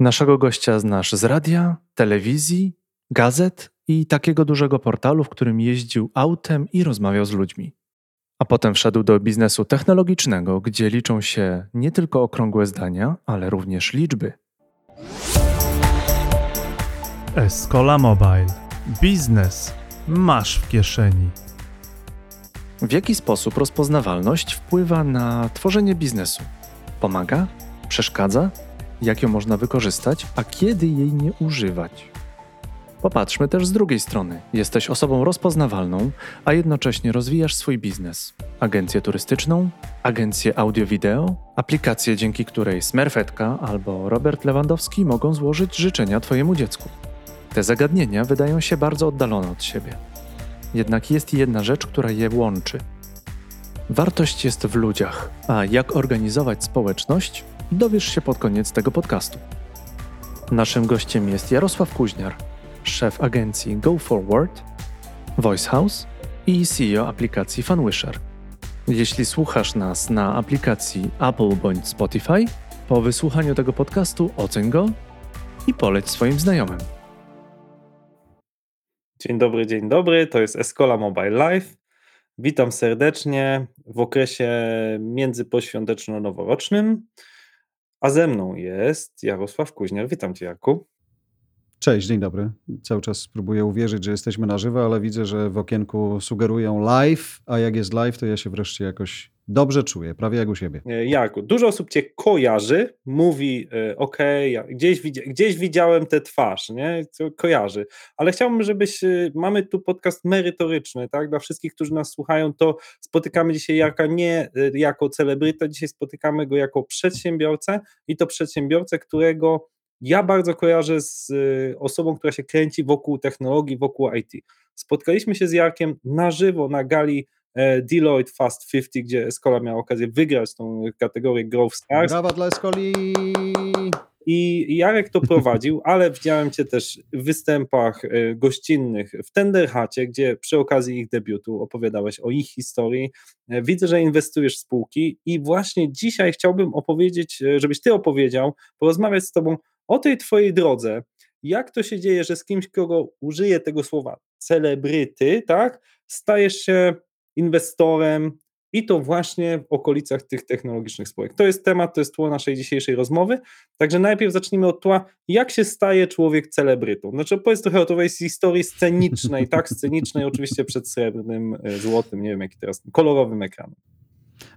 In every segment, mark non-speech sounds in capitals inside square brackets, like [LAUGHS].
Naszego gościa znasz z radia, telewizji, gazet i takiego dużego portalu, w którym jeździł autem i rozmawiał z ludźmi. A potem wszedł do biznesu technologicznego, gdzie liczą się nie tylko okrągłe zdania, ale również liczby. Escola Mobile. Biznes masz w kieszeni. W jaki sposób rozpoznawalność wpływa na tworzenie biznesu? Pomaga? Przeszkadza? Jak ją można wykorzystać, a kiedy jej nie używać? Popatrzmy też z drugiej strony. Jesteś osobą rozpoznawalną, a jednocześnie rozwijasz swój biznes. Agencję turystyczną, agencję audio-wideo, aplikację, dzięki której Smerfetka albo Robert Lewandowski mogą złożyć życzenia Twojemu dziecku. Te zagadnienia wydają się bardzo oddalone od siebie. Jednak jest jedna rzecz, która je łączy. Wartość jest w ludziach, a jak organizować społeczność, dowiesz się pod koniec tego podcastu. Naszym gościem jest Jarosław Kuźniar, szef agencji Go Forward, Voice House i CEO aplikacji Funwisher. Jeśli słuchasz nas na aplikacji Apple bądź Spotify, po wysłuchaniu tego podcastu oceń go i poleć swoim znajomym. Dzień dobry, dzień dobry. To jest Escola Mobile Live. Witam serdecznie w okresie międzypoświąteczno-noworocznym. A ze mną jest Jarosław Kuźniar. Witam Cię, Jarku. Cześć, dzień dobry. Cały czas próbuję uwierzyć, że jesteśmy na żywo, ale widzę, że w okienku sugerują live, a jak jest live, to ja się wreszcie jakoś dobrze czuję, prawie jak u siebie. E, Jarku, dużo osób cię kojarzy, mówi, e, ok, gdzieś, gdzieś widziałem tę twarz, nie? Kojarzy, ale chciałbym, żebyś, e, mamy tu podcast merytoryczny, tak? Dla wszystkich, którzy nas słuchają, to spotykamy dzisiaj Jarka nie jako celebryta, dzisiaj spotykamy go jako przedsiębiorcę i to przedsiębiorcę, którego ja bardzo kojarzę z osobą, która się kręci wokół technologii, wokół IT. Spotkaliśmy się z Jarkiem na żywo na gali Deloitte Fast 50, gdzie Escola miała okazję wygrać tą kategorię Growth Stars. Brawa dla Escoli! I Jarek to prowadził, [LAUGHS] ale widziałem Cię też w występach e, gościnnych w Tenderhacie, gdzie przy okazji ich debiutu opowiadałeś o ich historii. E, widzę, że inwestujesz w spółki i właśnie dzisiaj chciałbym opowiedzieć, żebyś Ty opowiedział, porozmawiać z Tobą o tej Twojej drodze. Jak to się dzieje, że z kimś, kogo użyje tego słowa celebryty, tak, stajesz się inwestorem i to właśnie w okolicach tych technologicznych spółek. To jest temat, to jest tło naszej dzisiejszej rozmowy. Także najpierw zacznijmy od tła, jak się staje człowiek celebrytą. Znaczy opowiedz trochę o tej historii scenicznej, tak, scenicznej, oczywiście przed srebrnym, e, złotym, nie wiem jaki teraz, kolorowym ekranem.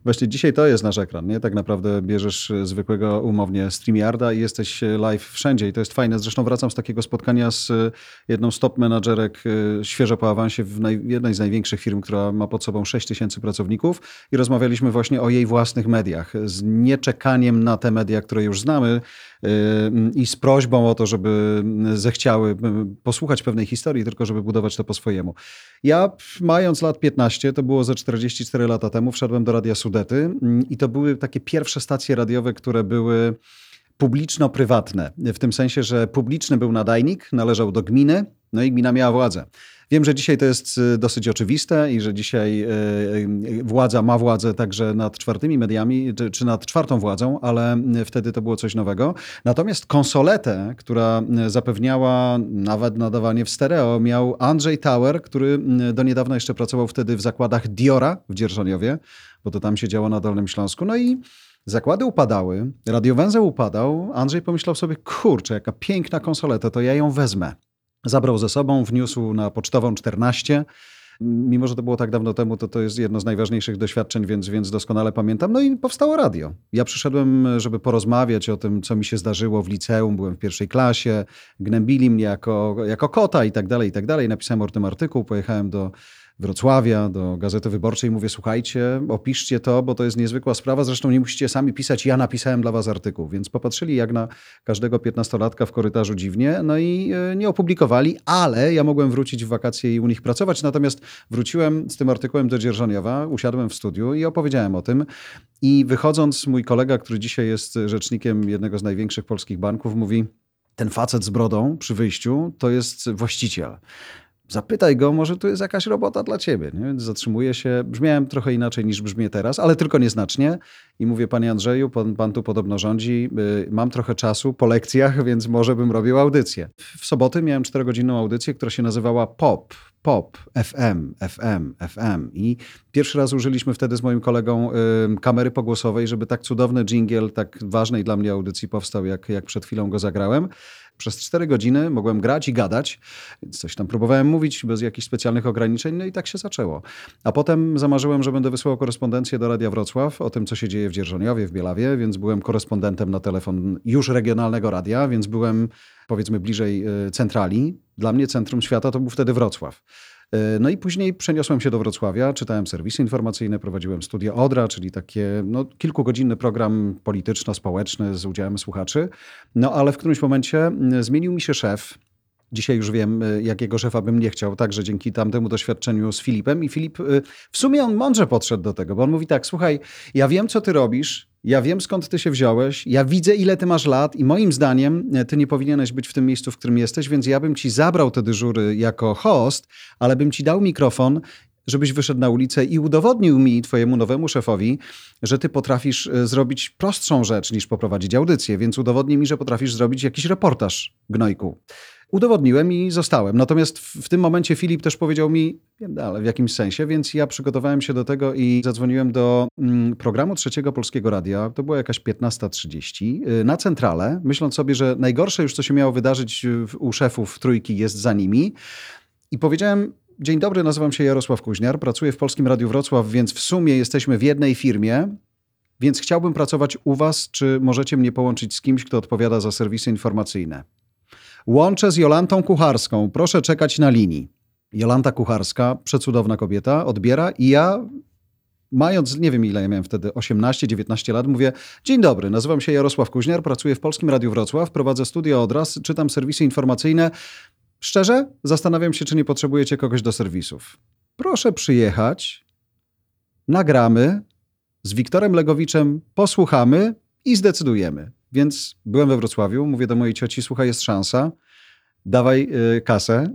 Właśnie dzisiaj to jest nasz ekran, nie? Tak naprawdę bierzesz e, zwykłego umownie StreamYarda i jesteś e, live wszędzie i to jest fajne. Zresztą wracam z takiego spotkania z e, jedną z top menadżerek świeżo po awansie w naj, jednej z największych firm, która ma pod sobą 6 tysięcy pracowników i rozmawialiśmy właśnie o jej własnych mediach. Z nieczekaniem na te media, które już znamy, i z prośbą o to, żeby zechciały posłuchać pewnej historii, tylko żeby budować to po swojemu. Ja mając lat 15, to było ze 44 lata temu, wszedłem do Radia Sudety i to były takie pierwsze stacje radiowe, które były publiczno-prywatne. W tym sensie, że publiczny był nadajnik, należał do gminy, no i gmina miała władzę. Wiem, że dzisiaj to jest y, dosyć oczywiste i że dzisiaj y, y, władza ma władzę także nad czwartymi mediami, czy nad czwartą władzą, ale wtedy to było coś nowego. Natomiast konsoletę, która zapewniała nawet nadawanie w stereo, miał Andrzej Tower, który do niedawna jeszcze pracował wtedy w zakładach Diora w Dzierżoniowie, bo to tam się działo na Dolnym Śląsku. No i Zakłady upadały, radiowęzeł upadał. Andrzej pomyślał sobie, kurczę, jaka piękna konsoleta, to ja ją wezmę. Zabrał ze sobą, wniósł na pocztową 14. Mimo, że to było tak dawno temu, to to jest jedno z najważniejszych doświadczeń, więc, więc doskonale pamiętam. No i powstało radio. Ja przyszedłem, żeby porozmawiać o tym, co mi się zdarzyło w liceum. Byłem w pierwszej klasie, gnębili mnie jako, jako kota i tak dalej, i tak dalej. Napisałem o tym artykuł, pojechałem do Wrocławia, do Gazety Wyborczej mówię, słuchajcie, opiszcie to, bo to jest niezwykła sprawa, zresztą nie musicie sami pisać, ja napisałem dla was artykuł, więc popatrzyli jak na każdego piętnastolatka w korytarzu dziwnie, no i e, nie opublikowali, ale ja mogłem wrócić w wakacje i u nich pracować, natomiast wróciłem z tym artykułem do Dzierżoniowa, usiadłem w studiu i opowiedziałem o tym. I wychodząc mój kolega, który dzisiaj jest rzecznikiem jednego z największych polskich banków, mówi, ten facet z brodą przy wyjściu to jest właściciel. Zapytaj go, może tu jest jakaś robota dla ciebie. Nie? Więc zatrzymuję się, brzmiałem trochę inaczej niż brzmię teraz, ale tylko nieznacznie i mówię, panie Andrzeju, pan, pan tu podobno rządzi, y, mam trochę czasu po lekcjach, więc może bym robił audycję. W soboty miałem czterogodzinną audycję, która się nazywała POP, pop, FM, FM, FM. I pierwszy raz użyliśmy wtedy z moim kolegą y, kamery pogłosowej, żeby tak cudowny jingle, tak ważnej dla mnie audycji powstał, jak, jak przed chwilą go zagrałem. Przez cztery godziny mogłem grać i gadać, coś tam próbowałem mówić bez jakichś specjalnych ograniczeń, no i tak się zaczęło. A potem zamarzyłem, że będę wysyłał korespondencję do Radia Wrocław o tym, co się dzieje w Dzierżoniowie, w Bielawie, więc byłem korespondentem na telefon już regionalnego radia, więc byłem powiedzmy bliżej y, centrali. Dla mnie centrum świata to był wtedy Wrocław. E, no i później przeniosłem się do Wrocławia, czytałem serwisy informacyjne, prowadziłem studia Odra, czyli takie no, kilkugodzinny program polityczno-społeczny z udziałem słuchaczy. No ale w którymś momencie zmienił mi się szef. Dzisiaj już wiem, e, jakiego szefa bym nie chciał, także dzięki tamtemu doświadczeniu z Filipem. I Filip, e, w sumie on mądrze podszedł do tego, bo on mówi tak: Słuchaj, ja wiem, co ty robisz, ja wiem skąd ty się wziąłeś, ja widzę ile ty masz lat i moim zdaniem e, ty nie powinieneś być w tym miejscu, w którym jesteś, więc ja bym ci zabrał te dyżury jako host, ale bym ci dał mikrofon żebyś wyszedł na ulicę i udowodnił mi, twojemu nowemu szefowi, że ty potrafisz e, zrobić prostszą rzecz niż poprowadzić audycję, więc udowodnij mi, że potrafisz zrobić jakiś reportaż, gnojku. Udowodniłem i zostałem. Natomiast w, tym momencie Filip też powiedział mi, ale w jakimś sensie, więc ja przygotowałem się do tego i zadzwoniłem do mm, programu Trzeciego Polskiego Radia. To była jakaś 15.30 y, na centralę, myśląc sobie, że najgorsze już, co się miało wydarzyć u szefów trójki jest za nimi. I powiedziałem, Dzień dobry, nazywam się Jarosław Kuźniar, pracuję w Polskim Radiu Wrocław, więc w sumie jesteśmy w jednej firmie, więc chciałbym pracować u Was, czy możecie mnie połączyć z kimś, kto odpowiada za serwisy informacyjne. Łączę z Jolantą Kucharską. Proszę czekać na linii. Jolanta Kucharska, przecudowna kobieta, odbiera i ja mając, nie wiem ile ja miałem wtedy, 18-19 lat, mówię, dzień dobry, nazywam się Jarosław Kuźniar, pracuję w Polskim Radiu Wrocław, prowadzę studia odraz, czytam serwisy informacyjne. Szczerze, zastanawiam się, czy nie potrzebujecie kogoś do serwisów. Proszę przyjechać, nagramy, z Wiktorem Legowiczem posłuchamy i zdecydujemy. Więc byłem we Wrocławiu, mówię do mojej cioci, słuchaj, jest szansa, dawaj y, kasę.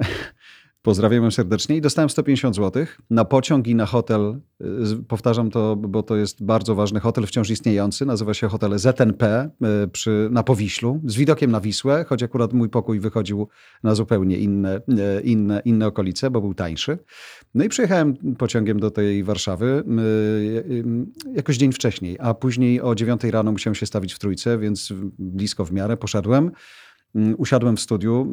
Pozdrawiam serdecznie i dostałem 150 zł na pociąg i na hotel. Y, powtarzam to, bo to jest bardzo ważny hotel, wciąż istniejący. Nazywa się hotel ZNP y, przy, na Powiślu, z widokiem na Wisłę, choć akurat mój pokój wychodził na zupełnie inne, y, inne, inne okolice, bo był tańszy. No i przyjechałem pociągiem do tej Warszawy jakoś dzień wcześniej, a później o 9 rano musiałem się stawić w trójce, więc blisko w miarę poszedłem. Mm, usiadłem w studiu,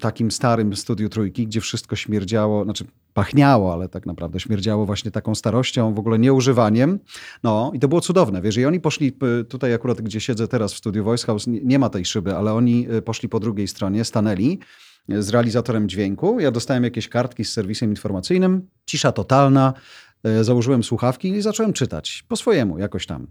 takim starym studiu trójki, gdzie wszystko śmierdziało, znaczy pachniało, ale tak naprawdę śmierdziało właśnie taką starością, w ogóle nieużywaniem. No i to było cudowne, wiesz, i oni poszli tutaj akurat, gdzie siedzę teraz w studiu Voice House, nie ma tej szyby, ale oni y, poszli po drugiej stronie, stanęli y, z realizatorem dźwięku. Ja dostałem jakieś kartki z serwisem informacyjnym, cisza totalna, y, założyłem słuchawki i zacząłem czytać po swojemu, jakoś tam.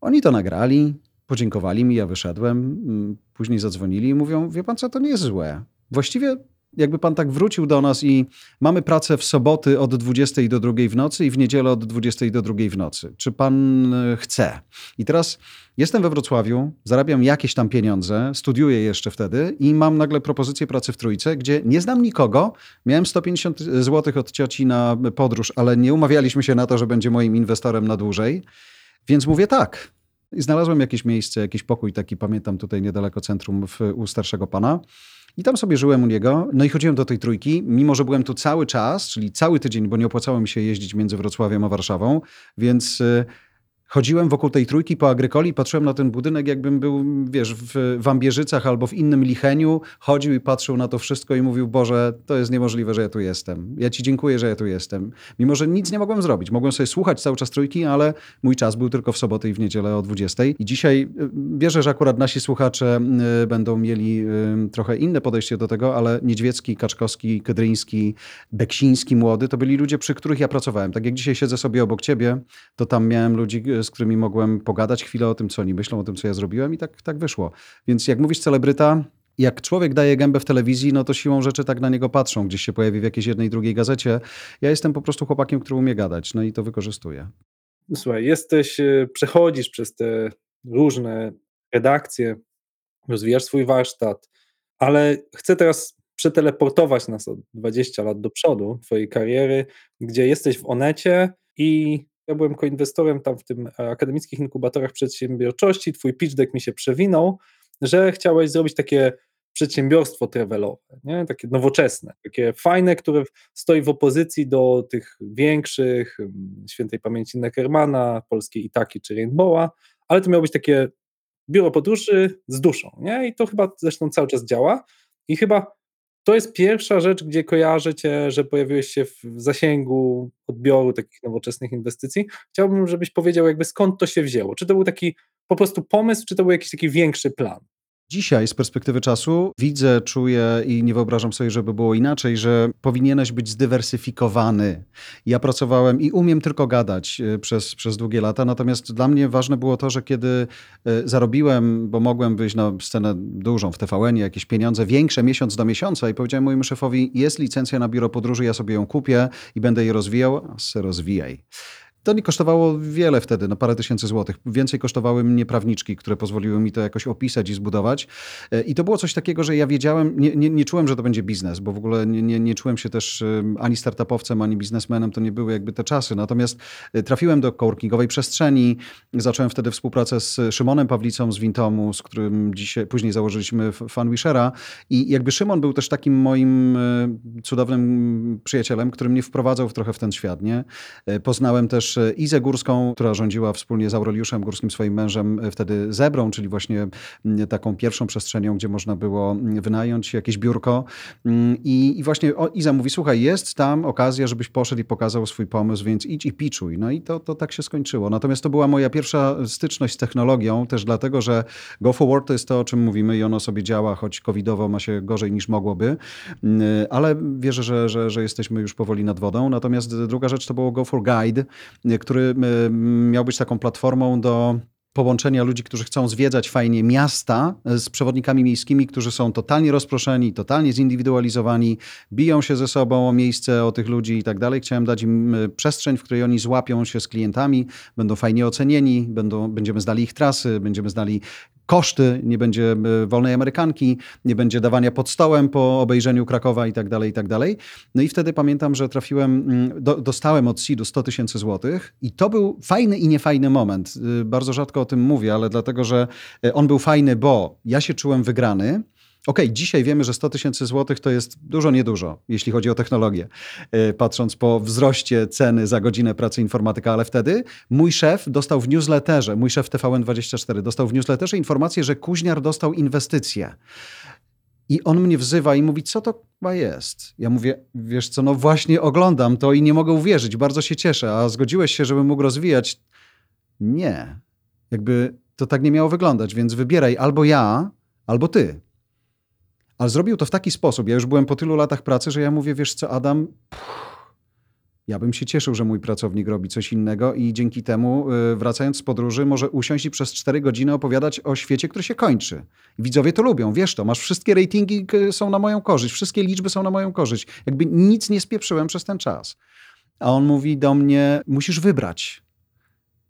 Oni to nagrali, Podziękowali mi, ja wyszedłem, mm, później zadzwonili i mówią, wie pan co, to nie jest złe. Właściwie jakby pan tak wrócił do nas i mamy pracę w soboty od 20 do 2 w nocy i w niedzielę od 20 do 2 w nocy. Czy pan e, chce? I teraz jestem we Wrocławiu, zarabiam jakieś tam pieniądze, studiuję jeszcze wtedy i mam nagle propozycję pracy w Trójce, gdzie nie znam nikogo. Miałem 150 zł od cioci na podróż, ale nie umawialiśmy się na to, że będzie moim inwestorem na dłużej. Więc mówię tak. I znalazłem jakieś miejsce, jakiś pokój taki, pamiętam tutaj niedaleko centrum w, u starszego pana. I tam sobie żyłem u niego, no i chodziłem do tej trójki, mimo że byłem tu cały czas, czyli cały tydzień, bo nie opłacało mi się jeździć między Wrocławiem a Warszawą, więc y, chodziłem wokół tej trójki po agrykoli, patrzyłem na ten budynek, jakbym był, wiesz, w Wambierzycach albo w innym Licheniu, chodził i patrzył na to wszystko i mówił, Boże, to jest niemożliwe, że ja tu jestem. Ja ci dziękuję, że ja tu jestem. Mimo, że nic nie mogłem zrobić. Mogłem sobie słuchać cały czas trójki, ale mój czas był tylko w sobotę i w niedzielę o 20. I dzisiaj y, wierzę, że akurat nasi słuchacze y, będą mieli y, trochę inne podejście do tego, ale Niedźwiecki, Kaczkowski, Kedryński, Beksiński, Młody, to byli ludzie, przy których ja pracowałem. Tak jak dzisiaj siedzę sobie obok ciebie, to tam miałem ludzi, z którymi mogłem pogadać chwilę o tym, co oni myślą, o tym, co ja zrobiłem i tak, tak wyszło. Więc jak mówisz celebryta, jak człowiek daje gębę w telewizji, no to siłą rzeczy tak na niego patrzą, gdzieś się pojawi w jakiejś jednej, drugiej gazecie. Ja jestem po prostu chłopakiem, który umie gadać, no i to wykorzystuję. Słuchaj, jesteś, e, przechodzisz przez te różne redakcje, rozwijasz swój warsztat, ale chcę teraz przeteleportować nas o 20 lat do przodu twojej kariery, gdzie jesteś w Onecie i ja byłem koinwestorem tam w tym akademickich inkubatorach przedsiębiorczości, twój pitch deck mi się przewinął, że chciałeś zrobić takie przedsiębiorstwo travelowe, nie? takie nowoczesne, takie fajne, które stoi w opozycji do tych większych, świętej pamięci Neckermana, polskiej Itaki czy Rainbowa, ale to miało być takie biuro podróży z duszą, nie? I to chyba zresztą cały czas działa i chyba to jest pierwsza rzecz, gdzie kojarzę cię, że pojawiłeś się w zasięgu odbioru takich nowoczesnych inwestycji. Chciałbym, żebyś powiedział jakby skąd to się wzięło. Czy to był taki po prostu pomysł, czy to był jakiś taki większy plan? Dzisiaj z perspektywy czasu widzę, czuję i nie wyobrażam sobie, żeby było inaczej, że powinieneś być zdywersyfikowany. Ja pracowałem i umiem tylko gadać e, przez, przez długie lata, natomiast dla mnie ważne było to, że kiedy e, zarobiłem, bo mogłem wyjść na scenę dużą w tvn jakieś pieniądze większe miesiąc do miesiąca i powiedziałem mojemu szefowi, jest licencja na biuro podróży, ja sobie ją kupię i będę je rozwijał, a se rozwijaj. To nie kosztowało wiele wtedy, no parę tysięcy złotych. Więcej kosztowały mnie prawniczki, które pozwoliły mi to jakoś opisać i zbudować. E, I to było coś takiego, że ja wiedziałem, nie, nie, nie czułem, że to będzie biznes, bo w ogóle nie, nie, nie czułem się też ani startupowcem, ani biznesmenem, to nie były jakby te czasy. Natomiast e, trafiłem do coworkingowej przestrzeni, zacząłem wtedy współpracę z Szymonem Pawlicą z Wintomu, z którym dzisiaj, później założyliśmy Funwishera i jakby Szymon był też takim moim e, cudownym przyjacielem, który mnie wprowadzał trochę w ten świat, nie? Poznałem też też Izę Górską, która rządziła wspólnie z Aureliuszem Górskim, swoim mężem, e, wtedy Zebrą, czyli właśnie taką pierwszą przestrzenią, gdzie można było wynająć jakieś biurko. I, i właśnie Iza mówi, słuchaj, jest tam okazja, żebyś poszedł i pokazał swój pomysł, więc idź i piczuj. No i to, to tak się skończyło. Natomiast to była moja pierwsza styczność z technologią, też dlatego, że Go Forward to jest to, o czym mówimy i ono sobie działa, choć covidowo ma się gorzej niż mogłoby, ale wierzę, że, że, że jesteśmy już powoli nad wodą. Natomiast druga rzecz to było Go for Guide, który miał być taką platformą do połączenia ludzi, którzy chcą zwiedzać fajnie miasta z przewodnikami miejskimi, którzy są totalnie rozproszeni, totalnie zindywidualizowani, biją się ze sobą o miejsce, o tych ludzi i tak dalej. Chciałem dać im przestrzeń, w której oni złapią się z klientami, będą fajnie ocenieni, będą, będziemy znali ich trasy, będziemy znali koszty, nie będzie e, wolnej amerykanki, nie będzie dawania pod stołem po obejrzeniu Krakowa i tak dalej, i tak dalej. No i wtedy pamiętam, że trafiłem, mm, do, dostałem od SID-u 100 tysięcy złotych i to był fajny i niefajny moment. Y, bardzo rzadko o tym mówię, ale dlatego, że e, on był fajny, bo ja się czułem wygrany, Okej, okay, dzisiaj wiemy, że 100 tysięcy złotych to jest dużo, niedużo, jeśli chodzi o technologię, e, patrząc po wzroście ceny za godzinę pracy informatyka, ale wtedy mój szef dostał w newsletterze, mój szef TVN24 dostał w newsletterze informację, że Kuźniar dostał inwestycję. I on mnie wzywa i mówi, co to chyba jest? Ja mówię, wiesz co, no właśnie oglądam to i nie mogę uwierzyć, bardzo się cieszę, a zgodziłeś się, żebym mógł rozwijać? Nie. Jakby to tak nie miało wyglądać, więc wybieraj albo ja, albo ty. Ale zrobił to w taki sposób. Ja już byłem po tylu latach pracy, że ja mówię, wiesz co, Adam, ja bym się cieszył, że mój pracownik robi coś innego i dzięki temu, y, wracając z podróży, może usiąść i przez cztery godziny opowiadać o świecie, który się kończy. Widzowie to lubią, wiesz to, masz wszystkie ratingi są na moją korzyść, wszystkie liczby są na moją korzyść. Jakby nic nie spieprzyłem przez ten czas. A on mówi do mnie, musisz wybrać.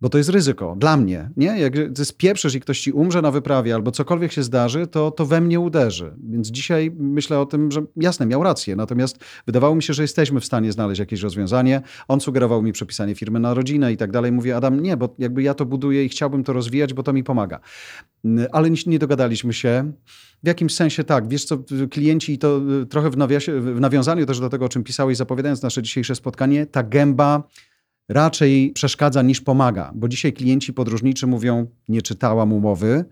Bo to jest ryzyko dla mnie. Nie? Jak ty spieprzysz i ktoś ci umrze na wyprawie albo cokolwiek się zdarzy, to, to we mnie uderzy. Więc dzisiaj myślę o tym, że jasne, miał rację. Natomiast wydawało mi się, że jesteśmy w stanie znaleźć jakieś rozwiązanie. On sugerował mi przepisanie firmy na rodzinę i tak dalej. Mówię, Adam, nie, bo jakby ja to buduję i chciałbym to rozwijać, bo to mi pomaga. Ale nie dogadaliśmy się. W jakimś sensie tak. Wiesz co, klienci, to trochę w, nawiasie, w nawiązaniu też do tego, o czym pisałeś, zapowiadając nasze dzisiejsze spotkanie, ta gęba raczej przeszkadza niż pomaga, bo dzisiaj klienci podróżniczy mówią: Nie czytałam umowy,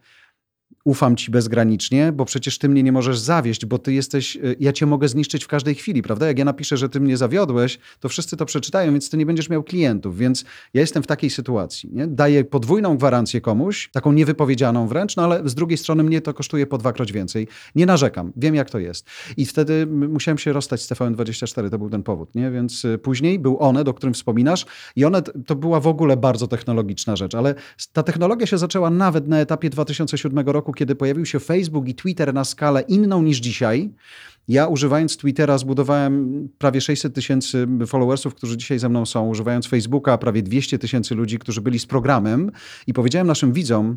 ufam ci bezgranicznie, bo przecież ty mnie nie możesz zawieść, bo ty jesteś, y, ja cię mogę zniszczyć w każdej chwili, prawda? Jak ja napiszę, że ty mnie zawiodłeś, to wszyscy to przeczytają, więc ty nie będziesz miał klientów, więc ja jestem w takiej sytuacji. Nie? Daję podwójną gwarancję komuś, taką niewypowiedzianą wręcz, no ale z drugiej strony mnie to kosztuje po dwakroć więcej. Nie narzekam, wiem jak to jest. I wtedy musiałem się rozstać z TVN24, to był ten powód, nie? Więc y, później był Onet, o którym wspominasz i Onet to była w ogóle bardzo technologiczna rzecz, ale ta technologia się zaczęła nawet na etapie 2007 roku, kiedy pojawił się Facebook i Twitter na skalę inną niż dzisiaj, ja używając Twittera zbudowałem prawie 600 tysięcy followersów, którzy dzisiaj ze mną są. Używając Facebooka prawie 200 tysięcy ludzi, którzy byli z programem i powiedziałem naszym widzom,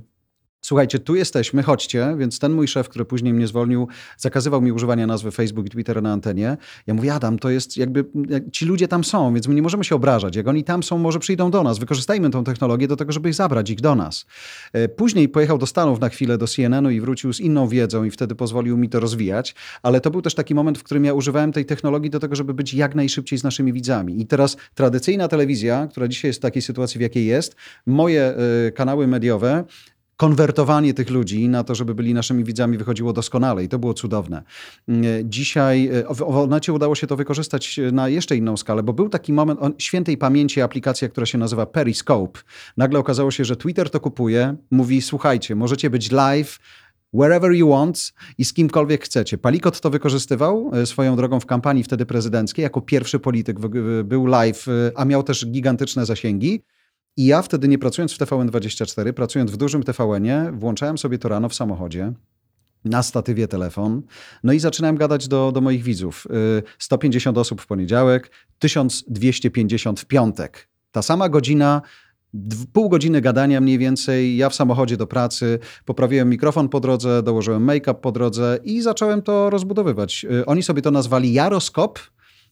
Słuchajcie, tu jesteśmy, chodźcie, więc ten mój szef, który później mnie zwolnił, zakazywał mi używania nazwy Facebook i Twitter na antenie. Ja mówię, Adam, to jest jakby, ci ludzie tam są, więc my nie możemy się obrażać. Jak oni tam są, może przyjdą do nas. Wykorzystajmy tą technologię do tego, żeby ich zabrać, ich do nas. E, później pojechał do Stanów na chwilę, do CNN-u i wrócił z inną wiedzą i wtedy pozwolił mi to rozwijać. Ale to był też taki moment, w którym ja używałem tej technologii do tego, żeby być jak najszybciej z naszymi widzami. I teraz tradycyjna telewizja, która dzisiaj jest w takiej sytuacji, w jakiej jest, moje y, kanały mediowe konwertowanie tych ludzi na to, żeby byli naszymi widzami, wychodziło doskonale i to było cudowne. Mm, dzisiaj e, w Onecie udało się to wykorzystać na jeszcze inną skalę, bo był taki moment świętej pamięci aplikacja, która się nazywa Periscope. Nagle okazało się, że Twitter to kupuje, mówi słuchajcie, możecie być live, wherever you want i z kimkolwiek chcecie. Palikot to wykorzystywał e, swoją drogą w kampanii wtedy prezydenckiej. Jako pierwszy polityk był live, e, a miał też gigantyczne zasięgi. I ja wtedy nie pracując w TVN24, pracując w dużym TVN-ie, włączałem sobie to rano w samochodzie, na statywie telefon. No i zaczynałem gadać do, do moich widzów. 150 y, osób w poniedziałek, 1250 w piątek. Ta sama godzina, pół godziny gadania mniej więcej, ja w samochodzie do pracy, poprawiłem mikrofon po drodze, dołożyłem make-up po drodze i zacząłem to rozbudowywać. Y, oni sobie to nazwali Jaroskop,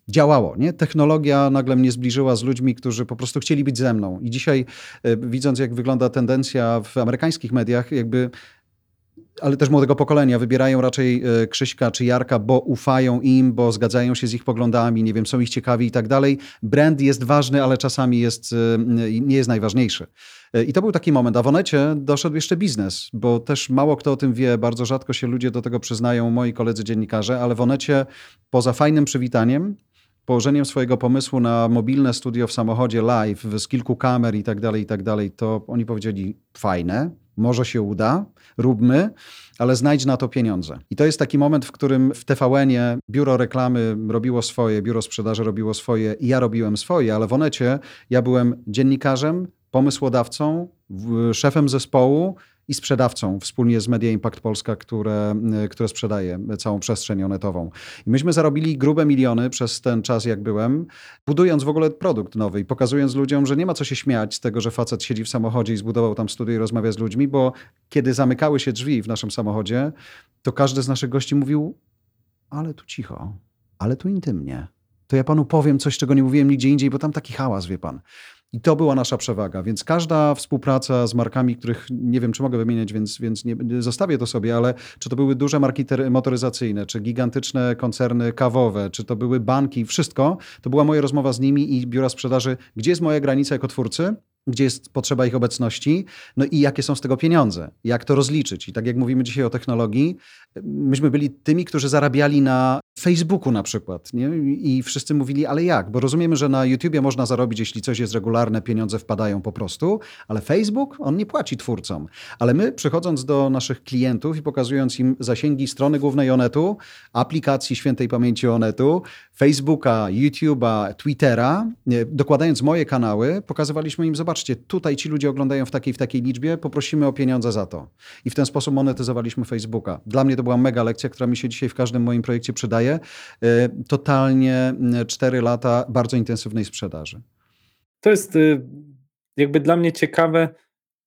działało. Nie? Technologia nagle mnie zbliżyła z ludźmi, którzy po prostu chcieli być ze mną. I dzisiaj, e, widząc jak wygląda tendencja w amerykańskich mediach, jakby ale też młodego pokolenia wybierają raczej e, Krzyśka czy Jarka, bo ufają im, bo zgadzają się z ich poglądami, nie wiem, są ich ciekawi i tak dalej. Brand jest ważny, ale czasami jest, e, nie jest najważniejszy. I to był taki moment. A w Onecie doszedł jeszcze biznes, bo też mało kto o tym wie, bardzo rzadko się ludzie do tego przyznają, moi koledzy dziennikarze, ale w Onecie poza fajnym przywitaniem, położeniem swojego pomysłu na mobilne studio w samochodzie live z kilku kamer i tak dalej, i tak dalej, to oni powiedzieli fajne, może się uda, róbmy, ale znajdź na to pieniądze. I to jest taki moment, w którym w TVN-ie biuro reklamy robiło swoje, biuro sprzedaży robiło swoje i ja robiłem swoje, ale w Onecie ja byłem dziennikarzem, pomysłodawcą, szefem zespołu i sprzedawcą wspólnie z Media Impact Polska, które, które sprzedaje całą przestrzeń onetową. I myśmy zarobili grube miliony przez ten czas, jak byłem, budując w ogóle produkt nowy i pokazując ludziom, że nie ma co się śmiać z tego, że facet siedzi w samochodzie i zbudował tam studio i rozmawia z ludźmi, bo kiedy zamykały się drzwi w naszym samochodzie, to każdy z naszych gości mówił, ale tu cicho, ale tu intymnie. To ja panu powiem coś, czego nie mówiłem nigdzie indziej, bo tam taki hałas, wie pan. I to była nasza przewaga. Więc każda współpraca z markami, których nie wiem, czy mogę wymieniać, więc, więc nie, zostawię to sobie, ale czy to były duże marki motoryzacyjne, czy gigantyczne koncerny kawowe, czy to były banki, wszystko, to była moja rozmowa z nimi i biura sprzedaży, gdzie jest moja granica jako twórcy, gdzie jest potrzeba ich obecności, no i jakie są z tego pieniądze, jak to rozliczyć. I tak jak mówimy dzisiaj o technologii, myśmy byli tymi, którzy zarabiali na Facebooku na przykład. Nie? I wszyscy mówili, ale jak? Bo rozumiemy, że na YouTubie można zarobić, jeśli coś jest regularne, pieniądze wpadają po prostu, ale Facebook, on nie płaci twórcom. Ale my, przychodząc do naszych klientów i pokazując im zasięgi strony głównej Onetu, aplikacji świętej pamięci Onetu, Facebooka, YouTube'a, Twittera, dokładając moje kanały, pokazywaliśmy im, zobaczcie, tutaj ci ludzie oglądają w takiej w takiej liczbie, poprosimy o pieniądze za to. I w ten sposób monetyzowaliśmy Facebooka. Dla mnie to była mega lekcja, która mi się dzisiaj w każdym moim projekcie przydaje. Y, totalnie 4 y, lata bardzo intensywnej sprzedaży. To jest y, jakby dla mnie ciekawe,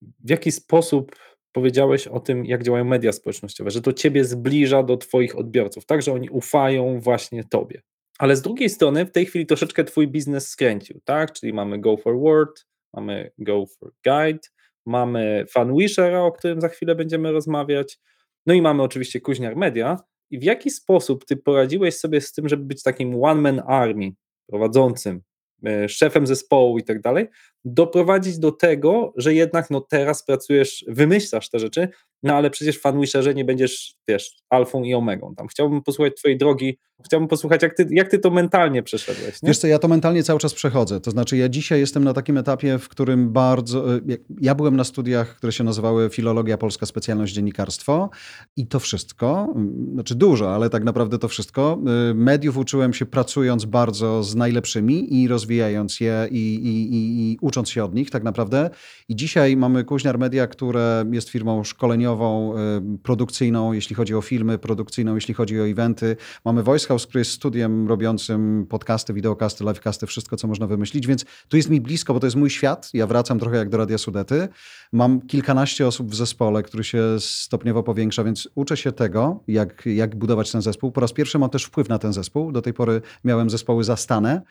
w jaki sposób powiedziałeś o tym, jak działają media społecznościowe, że to ciebie zbliża do twoich odbiorców, tak, że oni ufają właśnie tobie. Ale z drugiej strony w tej chwili troszeczkę twój biznes skręcił, tak? Czyli mamy Go Forward, mamy Go for Guide, mamy FanWishera, o którym za chwilę będziemy rozmawiać, no i mamy oczywiście Kuźniar Media. I w jaki sposób ty poradziłeś sobie z tym, żeby być takim one-man army prowadzącym, e, szefem zespołu i tak dalej, doprowadzić do tego, że jednak no teraz pracujesz, wymyślasz te rzeczy, no ale przecież w FanWisherze nie będziesz, wiesz, alfą i omegą. Tam chciałbym posłuchać twojej drogi, chciałbym posłuchać, jak ty, jak ty to mentalnie przeszedłeś. Nie? Wiesz co, ja to mentalnie cały czas przechodzę. To znaczy ja dzisiaj jestem na takim etapie, w którym bardzo... E, ja byłem na studiach, które się nazywały Filologia Polska, specjalność dziennikarstwo i to wszystko, znaczy dużo, ale tak naprawdę to wszystko, e, mediów uczyłem się pracując bardzo z najlepszymi i rozwijając je i, i, i, i ucząc się od nich tak naprawdę. I dzisiaj mamy Kuźniar Media, które jest firmą szkoleniową, y, produkcyjną, jeśli chodzi o filmy, produkcyjną, jeśli chodzi o eventy. Mamy Voice House, który jest studiem robiącym podcasty, wideokasty, livecasty, wszystko, co można wymyślić, więc tu jest mi blisko, bo to jest mój świat. Ja wracam trochę jak do Radia Sudety. Mam kilkanaście osób w zespole, który się stopniowo powiększa, więc uczę się tego, jak, jak budować ten zespół. Po raz pierwszy mam też wpływ na ten zespół. Do tej pory miałem zespoły zastane.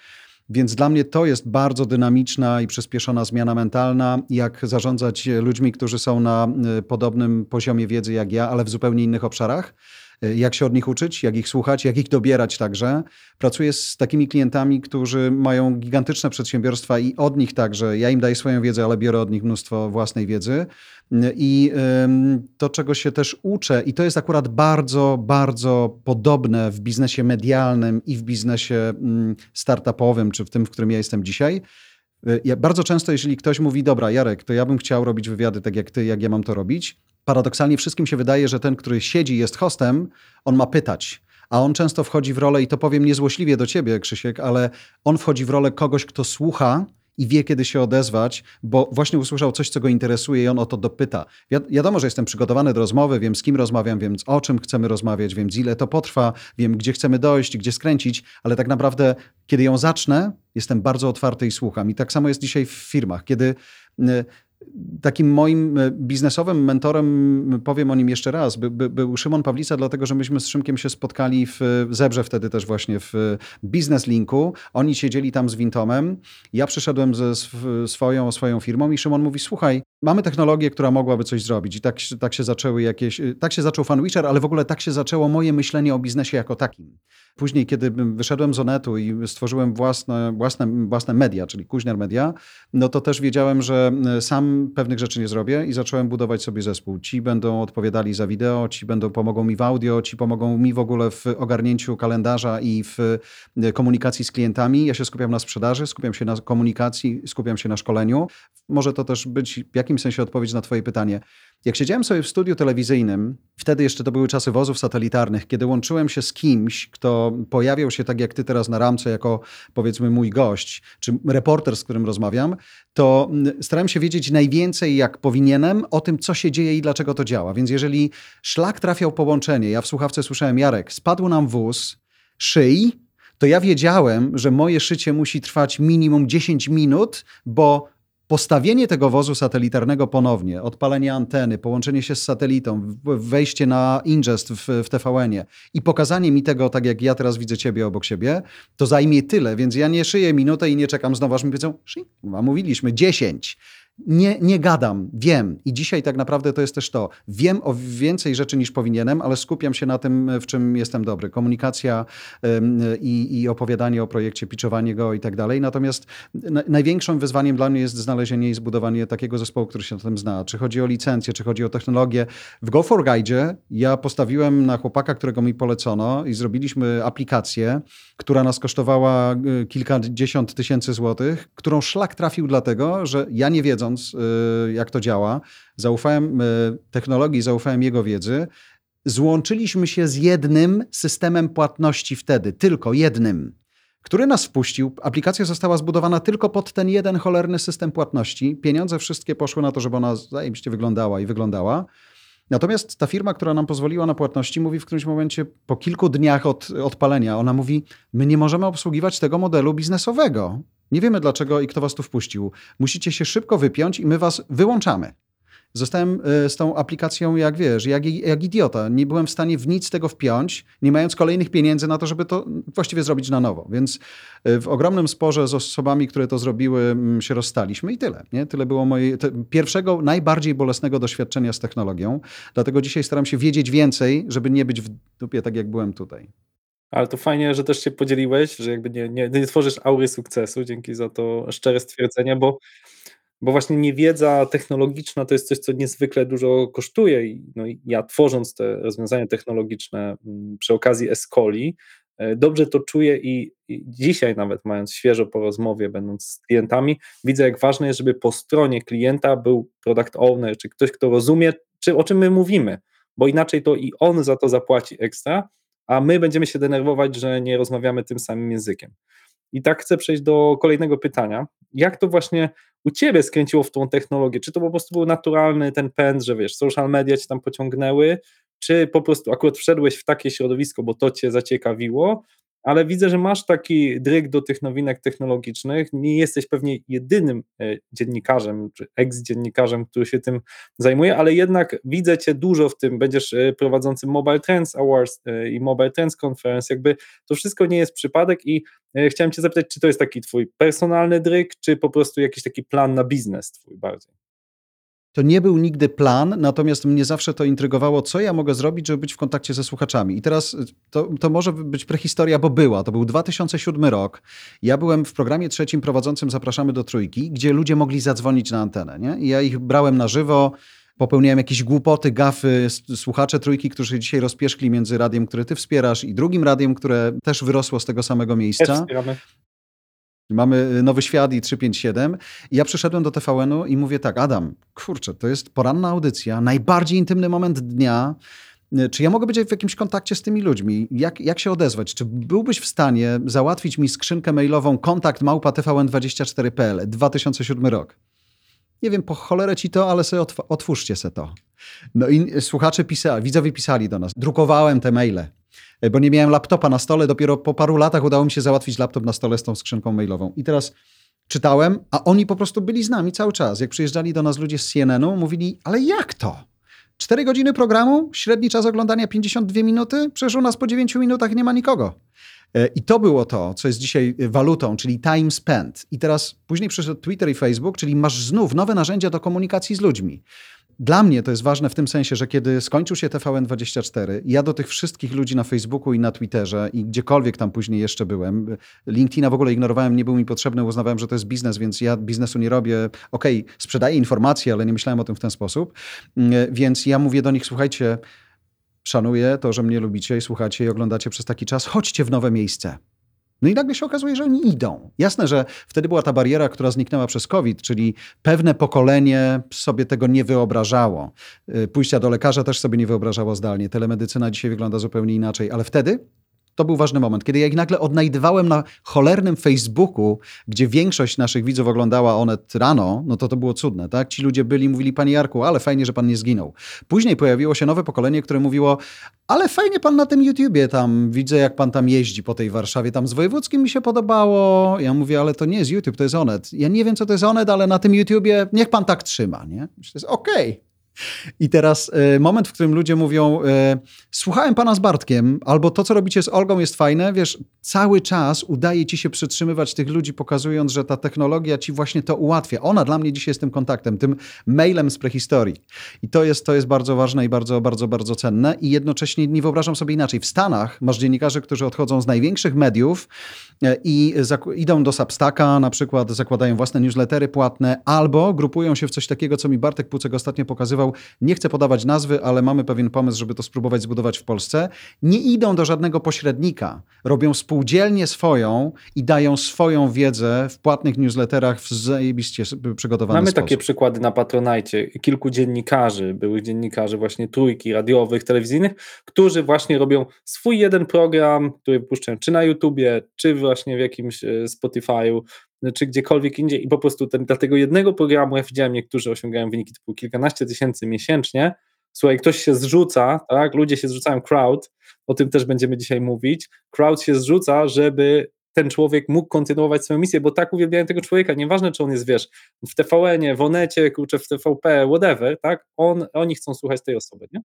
Więc dla mnie to jest bardzo dynamiczna i przyspieszona zmiana mentalna, jak zarządzać ludźmi, którzy są na y, podobnym poziomie wiedzy jak ja, ale w zupełnie innych obszarach. Jak się od nich uczyć, jak ich słuchać, jak ich dobierać także. Pracuję z takimi klientami, którzy mają gigantyczne przedsiębiorstwa i od nich także, ja im daję swoją wiedzę, ale biorę od nich mnóstwo własnej wiedzy. I to, czego się też uczę, i to jest akurat bardzo, bardzo podobne w biznesie medialnym i w biznesie mm, startupowym, czy w tym, w którym ja jestem dzisiaj. Y, ja bardzo często, jeżeli ktoś mówi, dobra, Jarek, to ja bym chciał robić wywiady tak jak ty, jak ja mam to robić, paradoksalnie wszystkim się wydaje, że ten, który siedzi, jest hostem, on ma pytać. A on często wchodzi w rolę, i to powiem niezłośliwie do ciebie, Krzysiek, ale on wchodzi w rolę kogoś, kto słucha i wie, kiedy się odezwać, bo właśnie usłyszał coś, co go interesuje i on o to dopyta. Wi wiadomo, że jestem przygotowany do rozmowy, wiem z kim rozmawiam, wiem o czym chcemy rozmawiać, wiem ile to potrwa, wiem gdzie chcemy dojść, gdzie skręcić, ale tak naprawdę, kiedy ją zacznę, jestem bardzo otwarty i słucham. I tak samo jest dzisiaj w firmach, kiedy Takim moim e, biznesowym mentorem, powiem o nim jeszcze raz, by, by, był Szymon Pawlica, dlatego że myśmy z Szymkiem się spotkali w Zebrze wtedy też właśnie w Business Linku. Oni siedzieli tam z Wintomem. Ja przyszedłem ze swoją, swoją firmą i Szymon mówi, słuchaj, mamy technologię, która mogłaby coś zrobić. I tak, tak się zaczęły jakieś, e, tak się zaczął FunWitcher, ale w ogóle tak się zaczęło moje myślenie o biznesie jako takim. Później, kiedy wyszedłem z Onetu i stworzyłem własne, własne, własne media, czyli Kuźniar Media, no to też wiedziałem, że e, sam pewnych rzeczy nie zrobię i zacząłem budować sobie zespół. Ci będą odpowiadali za wideo, ci będą pomogą mi w audio, ci pomogą mi w ogóle w ogarnięciu kalendarza i w komunikacji z klientami. Ja się skupiam na sprzedaży, skupiam się na komunikacji, skupiam się na szkoleniu. Może to też być w jakimś sensie odpowiedź na twoje pytanie. Jak siedziałem sobie w studiu telewizyjnym, wtedy jeszcze to były czasy wozów satelitarnych, kiedy łączyłem się z kimś, kto pojawiał się tak jak ty teraz na ramce, jako powiedzmy mój gość, czy reporter, z którym rozmawiam, to mm, starałem się wiedzieć najwięcej, jak powinienem, o tym, co się dzieje i dlaczego to działa. Więc jeżeli szlak trafiał połączenie, ja w słuchawce słyszałem, Jarek, spadł nam wóz, szyj, to ja wiedziałem, że moje szycie musi trwać minimum 10 minut, bo postawienie tego wozu satelitarnego ponownie, odpalenie anteny, połączenie się z satelitą, wejście na ingest w, w TVN-ie i pokazanie mi tego, tak jak ja teraz widzę ciebie obok siebie, to zajmie tyle, więc ja nie szyję minutę i nie czekam. Znowu, aż mi powiedzą, a mówiliśmy, 10 nie, nie gadam, wiem. I dzisiaj tak naprawdę to jest też to. Wiem o więcej rzeczy niż powinienem, ale skupiam się na tym, w czym jestem dobry. Komunikacja i, i opowiadanie o projekcie, pitchowanie go i tak dalej. Natomiast na, największym wyzwaniem dla mnie jest znalezienie i zbudowanie takiego zespołu, który się na tym zna. Czy chodzi o licencję, czy chodzi o technologię. W Go for Guide ja postawiłem na chłopaka, którego mi polecono i zrobiliśmy aplikację, która nas kosztowała y, kilkadziesiąt tysięcy złotych, którą szlak trafił dlatego, że ja nie wiedząc, wiedząc, y, jak to działa, zaufałem y, technologii, zaufałem jego wiedzy, złączyliśmy się z jednym systemem płatności wtedy, tylko jednym, który nas wpuścił. Aplikacja została zbudowana tylko pod ten jeden cholerny system płatności. Pieniądze wszystkie poszły na to, żeby ona zajebiście wyglądała i wyglądała. Natomiast ta firma, która nam pozwoliła na płatności, mówi w którymś momencie, po kilku dniach od odpalenia, ona mówi: My nie możemy obsługiwać tego modelu biznesowego. Nie wiemy dlaczego i kto was tu wpuścił. Musicie się szybko wypiąć i my was wyłączamy. Zostałem e, z tą aplikacją, jak wiesz, jak, jak idiota. Nie byłem w stanie w nic tego wpiąć, nie mając kolejnych pieniędzy na to, żeby to właściwie zrobić na nowo. Więc e, w ogromnym sporze z osobami, które to zrobiły, mm, się rozstaliśmy i tyle. Nie? Tyle było mojej pierwszego, najbardziej bolesnego doświadczenia z technologią. Dlatego dzisiaj staram się wiedzieć więcej, żeby nie być w dupie tak, jak byłem tutaj. Ale to fajnie, że też się podzieliłeś, że jakby nie, nie, nie tworzysz aury sukcesu. Dzięki za to szczere stwierdzenie, bo, bo właśnie niewiedza technologiczna to jest coś, co niezwykle dużo kosztuje. I, no, ja tworząc te rozwiązania technologiczne mm, przy okazji Escoli, e, dobrze to czuję i, i, dzisiaj nawet mając świeżo po rozmowie, będąc z klientami, widzę jak ważne jest, żeby po stronie klienta był product owner, czy ktoś, kto rozumie, czy o czym my mówimy, bo inaczej to i on za to zapłaci ekstra, a my będziemy się denerwować, że nie rozmawiamy tym samym językiem. I tak chcę przejść do kolejnego pytania. Jak to właśnie u Ciebie skręciło w tą technologię? Czy to po prostu był naturalny ten pęd, że wiesz, social media Cię tam pociągnęły, czy po prostu akurat wszedłeś w takie środowisko, bo to cię zaciekawiło, ale widzę, że masz taki dryg do tych nowinek technologicznych. Nie jesteś pewnie jedynym e, dziennikarzem czy eks-dziennikarzem, który się tym zajmuje, ale jednak widzę Cię dużo w tym. Będziesz e, prowadzącym Mobile Trends Awards e, i Mobile Trends Conference. Jakby to wszystko nie jest przypadek i chciałem Cię zapytać, czy to jest taki Twój personalny dryg, czy po prostu jakiś taki plan na biznes Twój bardziej? To nie był nigdy plan, natomiast mnie zawsze to intrygowało, co ja mogę zrobić, żeby być w kontakcie ze słuchaczami. I teraz y, to, to może być prehistoria, bo była. To był 2007 rok. Ja byłem w programie trzecim prowadzącym Zapraszamy do Trójki, gdzie ludzie mogli zadzwonić na antenę. Nie? I ja ich brałem na żywo, popełniałem jakieś głupoty, gafy, słuchacze Trójki, którzy dzisiaj rozpieszkli między radiem, które ty wspierasz i drugim radiem, które też wyrosło z tego samego miejsca. Mamy y, Nowy Świat i 357. I ja przyszedłem do TVN-u i mówię tak, Adam, kurczę, to jest poranna audycja, najbardziej intymny moment dnia. Y, czy ja mogę być w jakimś kontakcie z tymi ludźmi? Jak, jak się odezwać? Czy byłbyś w stanie załatwić mi skrzynkę mailową kontakt małpa tvn24.pl 2007 rok? Nie wiem, po cholerę ci to, ale sobie otwórzcie se to. No i słuchacze pisali, widzowie pisali do nas. Drukowałem te maile. E, bo nie miałem laptopa na stole. Dopiero po paru latach udało mi się załatwić laptop na stole z tą skrzynką mailową. I teraz czytałem, a oni po prostu byli z nami cały czas. Jak przyjeżdżali do nas ludzie z CNN-u, mówili, ale jak to? Cztery godziny programu, średni czas oglądania 52 minuty, przecież u nas po 9 minutach nie ma nikogo. E, I to było to, co jest dzisiaj walutą, czyli time spent. I teraz później przyszedł Twitter i Facebook, czyli masz znów nowe narzędzia do komunikacji z ludźmi. Dla mnie to jest ważne w tym sensie, że kiedy skończył się TVN24, ja do tych wszystkich ludzi na Facebooku i na Twitterze i gdziekolwiek tam później jeszcze byłem, LinkedIna w ogóle ignorowałem, nie był mi potrzebny, uznawałem, że to jest biznes, więc ja biznesu nie robię. Okej, okay, sprzedaję informacje, ale nie myślałem o tym w ten sposób. Mm, więc ja mówię do nich, słuchajcie, szanuję to, że mnie lubicie i słuchacie i oglądacie przez taki czas, chodźcie w nowe miejsce. No i nagle się okazuje, że oni idą. Jasne, że wtedy była ta bariera, która zniknęła przez COVID, czyli pewne pokolenie sobie tego nie wyobrażało. Y, pójścia do lekarza też sobie nie wyobrażało zdalnie. Telemedycyna dzisiaj wygląda zupełnie inaczej, ale wtedy to był ważny moment. Kiedy ja ich nagle odnajdywałem na cholernym Facebooku, gdzie większość naszych widzów oglądała Onet rano, no to to było cudne, tak? Ci ludzie byli, mówili, panie Jarku, ale fajnie, że pan nie zginął. Później pojawiło się nowe pokolenie, które mówiło, ale fajnie pan na tym YouTubie tam, widzę jak pan tam jeździ po tej Warszawie, tam z Wojewódzkim mi się podobało. Ja mówię, ale to nie jest YouTube, to jest Onet. Ja nie wiem, co to jest Onet, ale na tym YouTubie niech pan tak trzyma, nie? Myślę, okej. Okay. I teraz y, moment, w którym ludzie mówią: y, Słuchałem pana z Bartkiem, albo to, co robicie z Olgą, jest fajne. Wiesz, cały czas udaje ci się przytrzymywać tych ludzi, pokazując, że ta technologia ci właśnie to ułatwia. Ona dla mnie dzisiaj jest tym kontaktem, tym mailem z prehistorii. I to jest, to jest bardzo ważne i bardzo, bardzo, bardzo cenne. I jednocześnie nie wyobrażam sobie inaczej. W Stanach masz dziennikarzy, którzy odchodzą z największych mediów y, i idą do Substacka, na przykład zakładają własne newslettery płatne, albo grupują się w coś takiego, co mi Bartek Pucek ostatnio pokazywał nie chcę podawać nazwy, ale mamy pewien pomysł, żeby to spróbować zbudować w Polsce. Nie idą do żadnego pośrednika. Robią spółdzielnię swoją i dają swoją wiedzę w płatnych newsletterach w zajebiście przygotowany Mamy sposób. takie przykłady na Patronajcie. Kilku dziennikarzy, byłych dziennikarzy właśnie trójki radiowych, telewizyjnych, którzy właśnie robią swój jeden program, który puszczają czy na YouTubie, czy właśnie w jakimś e, Spotify'u, czy gdziekolwiek indziej. I po prostu ten, dla tego jednego programu ja widziałem niektórzy osiągają wyniki typu kilkanaście tysięcy miesięcznie, słuchaj, ktoś się zrzuca, tak, ludzie się zrzucają, crowd, o tym też będziemy dzisiaj mówić, crowd się zrzuca, żeby ten człowiek mógł kontynuować swoją misję, bo tak uwielbiają tego człowieka, nieważne czy on jest, wiesz, w TVN-ie, w Onecie, kurczę, w TVP, whatever, tak, on, oni chcą słuchać tej osoby, nie?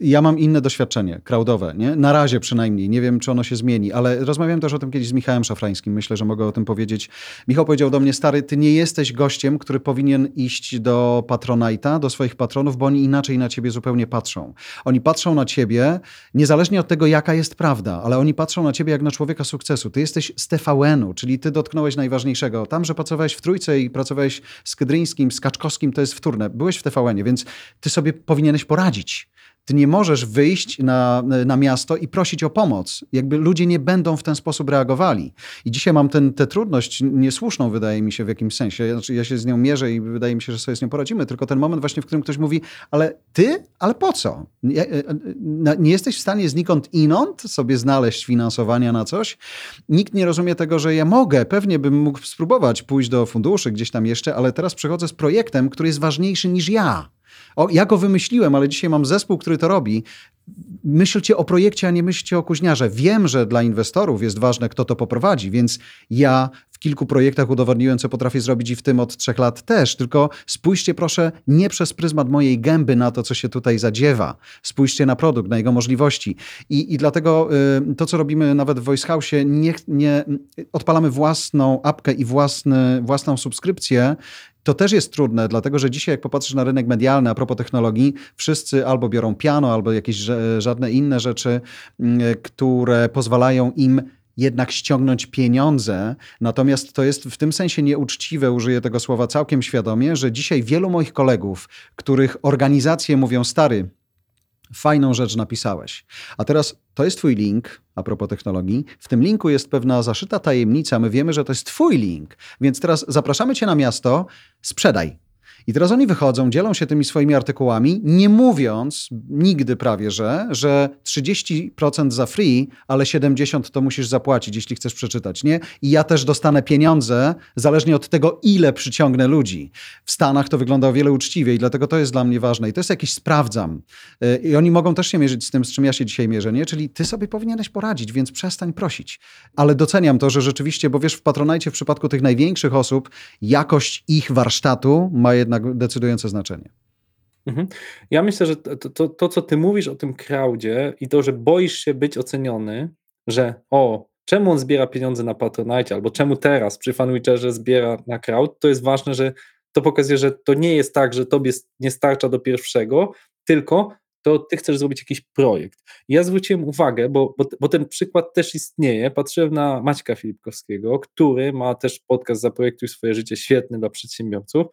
Ja mam inne doświadczenie, crowdowe, nie? Na razie przynajmniej, nie wiem czy ono się zmieni, ale rozmawiałem też o tym kiedyś z Michałem Szafrańskim, myślę, że mogę o tym powiedzieć. Michał powiedział do mnie, stary, ty nie jesteś gościem, który powinien iść do Patronite'a, do swoich patronów, bo oni inaczej na ciebie zupełnie patrzą. Oni patrzą na ciebie, niezależnie od tego, jaka jest prawda, ale oni patrzą na ciebie jak na człowieka sukcesu. Ty jesteś z TVN-u, czyli ty dotknąłeś najważniejszego. Tam, że pracowałeś w Trójce i pracowałeś z Kydryńskim, z Kaczkowskim, to jest wtórne. Byłeś w TVN-ie, więc ty sobie powinieneś poradzić. Ty nie możesz wyjść na, na miasto i prosić o pomoc. Jakby ludzie nie będą w ten sposób reagowali. I dzisiaj mam tę trudność niesłuszną, wydaje mi się, w jakimś sensie. Znaczy, ja się z nią mierzę i wydaje mi się, że sobie z nią poradzimy. Tylko ten moment właśnie, w którym ktoś mówi, ale ty? Ale po co? Nie, e, nie jesteś w stanie znikąd inąd sobie znaleźć finansowania na coś? Nikt nie rozumie tego, że ja mogę, pewnie bym mógł spróbować pójść do funduszy gdzieś tam jeszcze, ale teraz przychodzę z projektem, który jest ważniejszy niż ja. O, ja go wymyśliłem, ale dzisiaj mam zespół, który to robi. Myślcie o projekcie, a nie myślcie o kuźniarze. Wiem, że dla inwestorów jest ważne, kto to poprowadzi, więc ja w kilku projektach udowodniłem, co potrafię zrobić i w tym od trzech lat też. Tylko spójrzcie proszę nie przez pryzmat mojej gęby na to, co się tutaj zadziewa. Spójrzcie na produkt, na jego możliwości. I, i dlatego y, to, co robimy nawet w Voice House, nie, nie odpalamy własną apkę i własny, własną subskrypcję to też jest trudne, dlatego że dzisiaj, jak popatrzysz na rynek medialny a propos technologii, wszyscy albo biorą piano, albo jakieś żadne inne rzeczy, mm, które pozwalają im jednak ściągnąć pieniądze. Natomiast to jest w tym sensie nieuczciwe, użyję tego słowa całkiem świadomie, że dzisiaj wielu moich kolegów, których organizacje mówią, stary, fajną rzecz napisałeś. A teraz to jest Twój link, a propos technologii. W tym linku jest pewna zaszyta tajemnica. My wiemy, że to jest Twój link, więc teraz zapraszamy Cię na miasto, sprzedaj. I teraz oni wychodzą, dzielą się tymi swoimi artykułami, nie mówiąc nigdy prawie, że, że 30% za free, ale 70% to musisz zapłacić, jeśli chcesz przeczytać, nie? I ja też dostanę pieniądze, zależnie od tego, ile przyciągnę ludzi. W Stanach to wygląda o wiele uczciwiej, dlatego to jest dla mnie ważne. I to jest jakiś sprawdzam. Y, I oni mogą też się mierzyć z tym, z czym ja się dzisiaj mierzę, nie? Czyli ty sobie powinieneś poradzić, więc przestań prosić. Ale doceniam to, że rzeczywiście, bo wiesz, w Patronajcie w przypadku tych największych osób, jakość ich warsztatu ma jednak decydujące znaczenie. Mhm. Ja myślę, że to, to, to, co ty mówisz o tym crowdzie i to, że boisz się być oceniony, że o, czemu on zbiera pieniądze na Patronite, albo czemu teraz przy FanWitcherze zbiera na crowd, to jest ważne, że to pokazuje, że to nie jest tak, że tobie nie starcza do pierwszego, tylko to ty chcesz zrobić jakiś projekt. Ja zwróciłem uwagę, bo, bo, bo, ten przykład też istnieje. Patrzyłem na Maćka Filipkowskiego, który ma też podcast Zaprojektuj swoje życie, świetny dla przedsiębiorców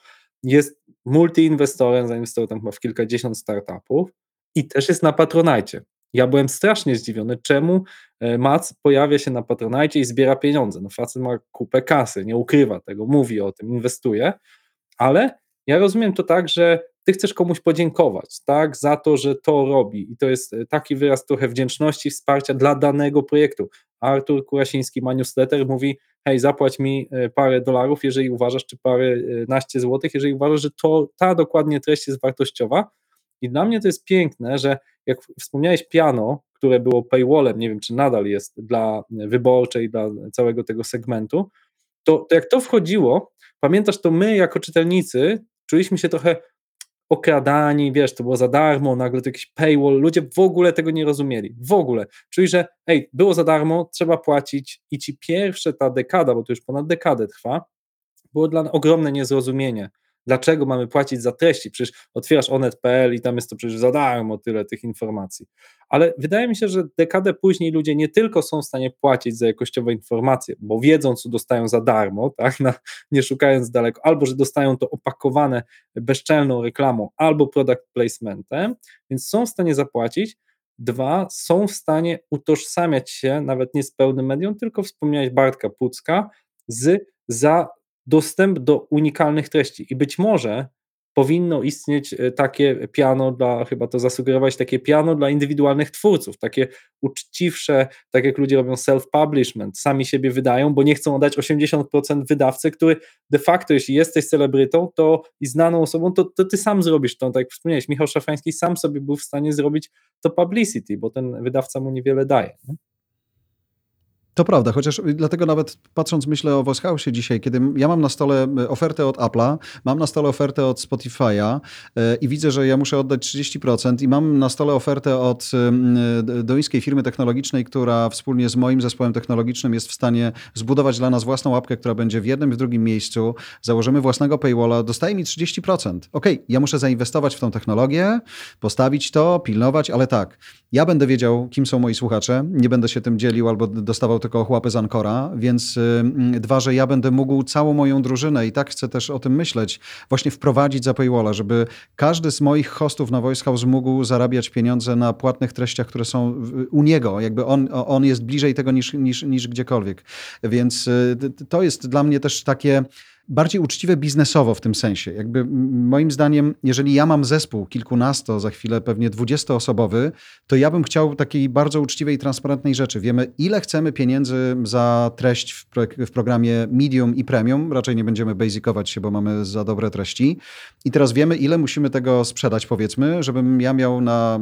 jest multiinwestorem, zainwestował tam chyba w kilkadziesiąt startupów i też jest na Patronajcie. Ja byłem strasznie zdziwiony, czemu e, Mac pojawia się na Patronajcie i zbiera pieniądze. No facet ma kupę kasy, nie ukrywa tego, mówi o tym, inwestuje, ale ja rozumiem to tak, że ty chcesz komuś podziękować, tak, za to, że to robi i to jest e, taki wyraz trochę wdzięczności, wsparcia dla danego projektu. Artur Kurasiński ma newsletter, mówi, hej, zapłać mi e, parę dolarów, jeżeli uważasz, czy parę e, naście złotych, jeżeli uważasz, że to, ta dokładnie treść jest wartościowa. I dla mnie to jest piękne, że jak wspomniałeś piano, które było paywallem, nie wiem, czy nadal jest dla wyborczej, dla całego tego segmentu, to, to jak to wchodziło, pamiętasz, to my jako czytelnicy czuliśmy się trochę okradani, wiesz, to było za darmo, nagle to jakiś paywall, ludzie w ogóle tego nie rozumieli, w ogóle. Czyli, że ej, było za darmo, trzeba płacić i ci pierwsze ta dekada, bo to już ponad dekadę trwa, było dla ogromne niezrozumienie. Dlaczego mamy płacić za treści? Przecież otwierasz onet.pl i tam jest to przecież za darmo tyle tych informacji. Ale wydaje mi się, że dekadę później ludzie nie tylko są w stanie płacić za jakościowe informacje, bo wiedzą, co dostają za darmo, tak, na, nie szukając daleko, albo że dostają to opakowane bezczelną reklamą, albo product placementem, więc są w stanie zapłacić. Dwa, są w stanie utożsamiać się nawet nie z pełnym medium, tylko wspomniałeś Bartka Pucka, z za dostęp do unikalnych treści. I być może powinno istnieć e, takie piano dla, chyba to zasugerować, takie piano dla indywidualnych twórców, takie uczciwsze, tak jak ludzie robią self-publishment, sami siebie wydają, bo nie chcą oddać 80% wydawcy, który de facto, jeśli jesteś celebrytą to i znaną osobą, to, to ty sam zrobisz to, tak jak wspomniałeś, Michał Szafański sam sobie był w stanie zrobić to publicity, bo ten wydawca mu niewiele daje. Nie? To prawda, chociaż dlatego nawet patrząc, myślę o Voice dzisiaj, kiedy ja mam na stole ofertę od Apple'a, mam na stole ofertę od Spotify'a e, i widzę, że ja muszę oddać 30% i mam na stole ofertę od duńskiej firmy technologicznej, która wspólnie z moim zespołem technologicznym jest w stanie zbudować dla nas własną łapkę, która będzie w jednym i w drugim miejscu, założymy własnego paywalla, dostaje mi 30%. Ok, ja muszę zainwestować w tą technologię, postawić to, pilnować, ale tak, ja będę wiedział, kim są moi słuchacze, nie będę się tym dzielił albo dostawał tylko ochłapy z Ankora, więc dwa, że ja będę mógł całą moją drużynę i tak chcę też o tym myśleć, właśnie wprowadzić za paywalla, żeby każdy z moich hostów na Voice House mógł zarabiać pieniądze na płatnych treściach, które są u niego, jakby on, on jest bliżej tego niż, niż, niż gdziekolwiek. Więc y, to jest dla mnie też takie bardziej uczciwe biznesowo w tym sensie. Jakby moim zdaniem, jeżeli ja mam zespół kilkunasto, za chwilę pewnie dwudziestoosobowy, to ja bym chciał takiej bardzo uczciwej i transparentnej rzeczy. Wiemy, ile chcemy pieniędzy za treść w, pro w programie Medium i Premium. Raczej nie będziemy basicować się, bo mamy za dobre treści. I teraz wiemy, ile musimy tego sprzedać, powiedzmy, żebym ja miał na,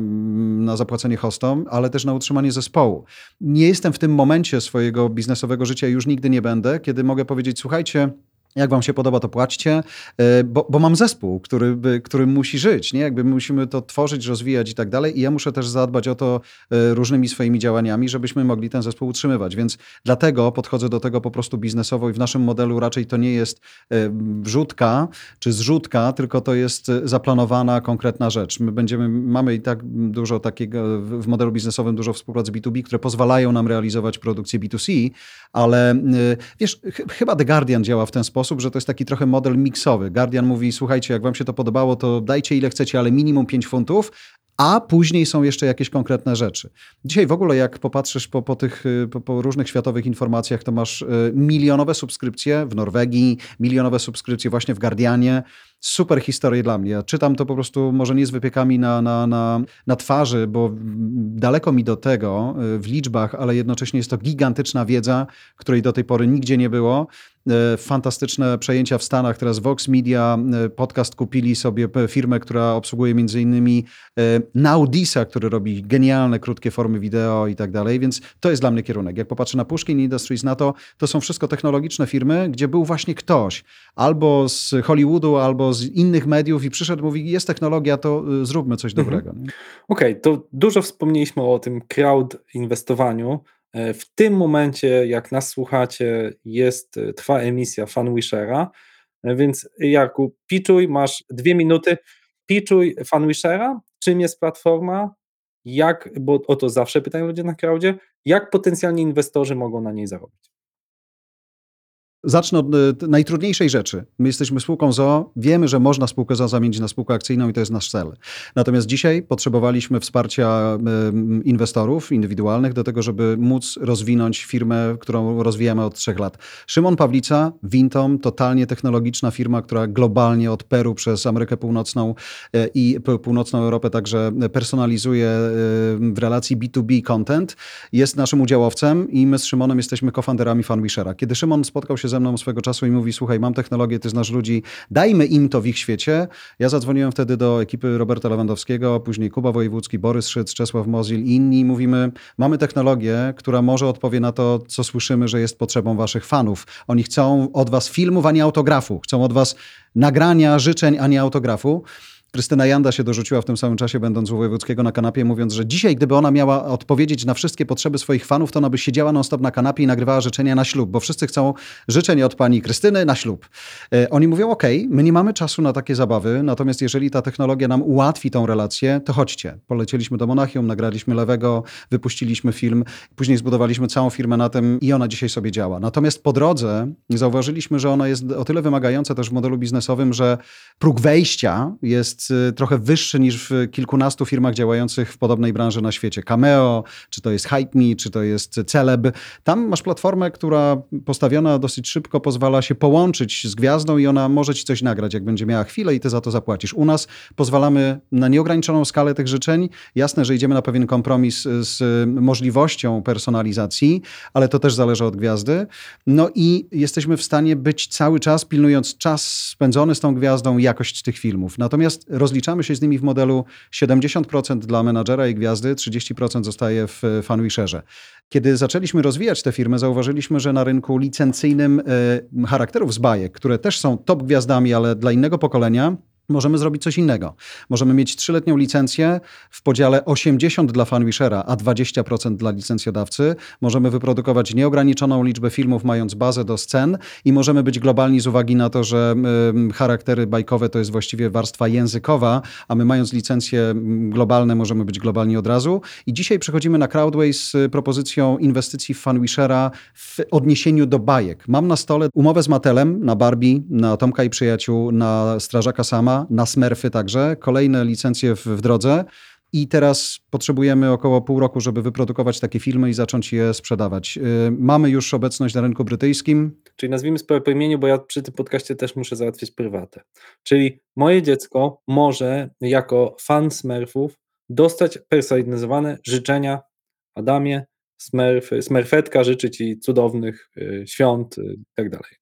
na zapłacenie hostom, ale też na utrzymanie zespołu. Nie jestem w tym momencie swojego biznesowego życia, już nigdy nie będę, kiedy mogę powiedzieć, słuchajcie, jak wam się podoba, to płaćcie, e, bo, bo mam zespół, który, który musi żyć, nie? Jakby musimy to tworzyć, rozwijać i tak dalej i ja muszę też zadbać o to e, różnymi swoimi działaniami, żebyśmy mogli ten zespół utrzymywać, więc dlatego podchodzę do tego po prostu biznesowo i w naszym modelu raczej to nie jest e, wrzutka czy zrzutka, tylko to jest zaplanowana, konkretna rzecz. My będziemy, mamy i tak dużo takiego, w modelu biznesowym dużo współprac B2B, które pozwalają nam realizować produkcję B2C, ale wiesz, ch chyba The Guardian działa w ten sposób, sposób, że to jest taki trochę model miksowy. Guardian mówi, słuchajcie, jak wam się to podobało, to dajcie ile chcecie, ale minimum 5 funtów, a później są jeszcze jakieś konkretne rzeczy. Dzisiaj w ogóle, jak popatrzysz po, po tych po, po, różnych światowych informacjach, to masz y, milionowe subskrypcje w Norwegii, milionowe subskrypcje właśnie w Guardianie. Super historie dla mnie. Ja czytam to po prostu może nie z wypiekami na, na, na, na twarzy, bo daleko mi do tego y, w liczbach, ale jednocześnie jest to gigantyczna wiedza, której do tej pory nigdzie nie było. E, fantastyczne przejęcia w Stanach. Teraz Vox Media e, podcast kupili sobie firmę, która obsługuje między innymi Naudisa, który robi genialne, krótkie formy wideo i tak dalej, więc to jest dla mnie kierunek. Jak popatrzę na Pushkin Industries, na to, to są wszystko technologiczne firmy, gdzie był właśnie ktoś albo z Hollywoodu, albo z innych mediów i przyszedł, mówi, jest technologia, to zróbmy coś mhm. dobrego. Okej, okay, to dużo wspomnieliśmy o tym crowd inwestowaniu, E, w tym momencie, jak nas słuchacie, jest, e, trwa emisja Fanwishera, e, więc Jarku, piczuj, masz dwie minuty, piczuj Fanwishera, czym jest platforma, jak, bo o to zawsze pytają ludzie na crowdzie, jak potencjalni inwestorzy mogą na niej zarobić. Zacznę od e, najtrudniejszej rzeczy. My jesteśmy spółką ZO, wiemy, że można spółkę ZO zamienić na spółkę akcyjną i to jest nasz cel. Natomiast dzisiaj potrzebowaliśmy wsparcia inwestorów indywidualnych do tego, żeby móc rozwinąć firmę, którą rozwijamy od trzech lat. Szymon Pawlica, Vintom, totalnie technologiczna firma, która globalnie od Peru przez Amerykę Północną e, i Północną Europę także personalizuje w relacji B2B content, jest naszym udziałowcem i my z Szymonem jesteśmy cofounderami Fanwishera. Kiedy Szymon spotkał się ze mną swego czasu i mówi: Słuchaj, mam technologię, ty znasz ludzi, dajmy im to w ich świecie. Ja zadzwoniłem wtedy do ekipy Roberta Lewandowskiego, później Kuba Wojewódzki, Borys Szyc, Czesław Mozil i inni. Mówimy: Mamy technologię, która może odpowie na to, co słyszymy, że jest potrzebą waszych fanów. Oni chcą od was filmów, a nie autografu. Chcą od was nagrania, życzeń, a nie autografu. Krystyna Janda się dorzuciła w tym samym czasie, będąc u Wojewódzkiego na kanapie, mówiąc, że dzisiaj, gdyby ona miała odpowiedzieć na wszystkie potrzeby swoich fanów, to ona by siedziała non-stop na kanapie i nagrywała życzenia na ślub, bo wszyscy chcą życzeń od pani Krystyny na ślub. E, oni mówią, ok, my nie mamy czasu na takie zabawy, natomiast jeżeli ta technologia nam ułatwi tą relację, to chodźcie. Polecieliśmy do Monachium, nagraliśmy Lewego, wypuściliśmy film, później zbudowaliśmy całą firmę na tym i ona dzisiaj sobie działa. Natomiast po drodze zauważyliśmy, że ona jest o tyle wymagająca też w modelu biznesowym, że próg wejścia jest Y, trochę wyższy niż w kilkunastu firmach działających w podobnej branży na świecie. Cameo, czy to jest HypeMe, czy to jest Celeb. Tam masz platformę, która postawiona dosyć szybko pozwala się połączyć z gwiazdą i ona może ci coś nagrać, jak będzie miała chwilę i ty za to zapłacisz. U nas pozwalamy na nieograniczoną skalę tych życzeń. Jasne, że idziemy na pewien kompromis z możliwością personalizacji, ale to też zależy od gwiazdy. No i jesteśmy w stanie być cały czas, pilnując czas spędzony z tą gwiazdą, jakość tych filmów. Natomiast rozliczamy się z nimi w modelu 70% dla menadżera i gwiazdy, 30% zostaje w fanwisherze. Kiedy zaczęliśmy rozwijać te firmy, zauważyliśmy, że na rynku licencyjnym y, charakterów z bajek, które też są top gwiazdami, ale dla innego pokolenia, możemy zrobić coś innego. Możemy mieć trzyletnią licencję w podziale 80 dla fanwishera, a 20% dla licencjodawcy. Możemy wyprodukować nieograniczoną liczbę filmów, mając bazę do scen i możemy być globalni z uwagi na to, że y, charaktery bajkowe to jest właściwie warstwa językowa, a my mając licencje globalne możemy być globalni od razu. I dzisiaj przechodzimy na Crowdway z propozycją inwestycji w fanwishera w odniesieniu do bajek. Mam na stole umowę z Matelem na Barbie, na Tomka i Przyjaciół, na Strażaka Sama, na Smurfy także. Kolejne licencje w, w drodze. i teraz potrzebujemy około pół roku, żeby wyprodukować takie filmy i zacząć je sprzedawać. Y, mamy już obecność na rynku brytyjskim. Czyli nazwijmy sprawę po imieniu, bo ja przy tym podcaście też muszę załatwić prywatę. Czyli moje dziecko może jako fan Smurfów dostać personalizowane życzenia Adamie, Smurf, Smurfetka życzy Ci cudownych y, świąt i tak dalej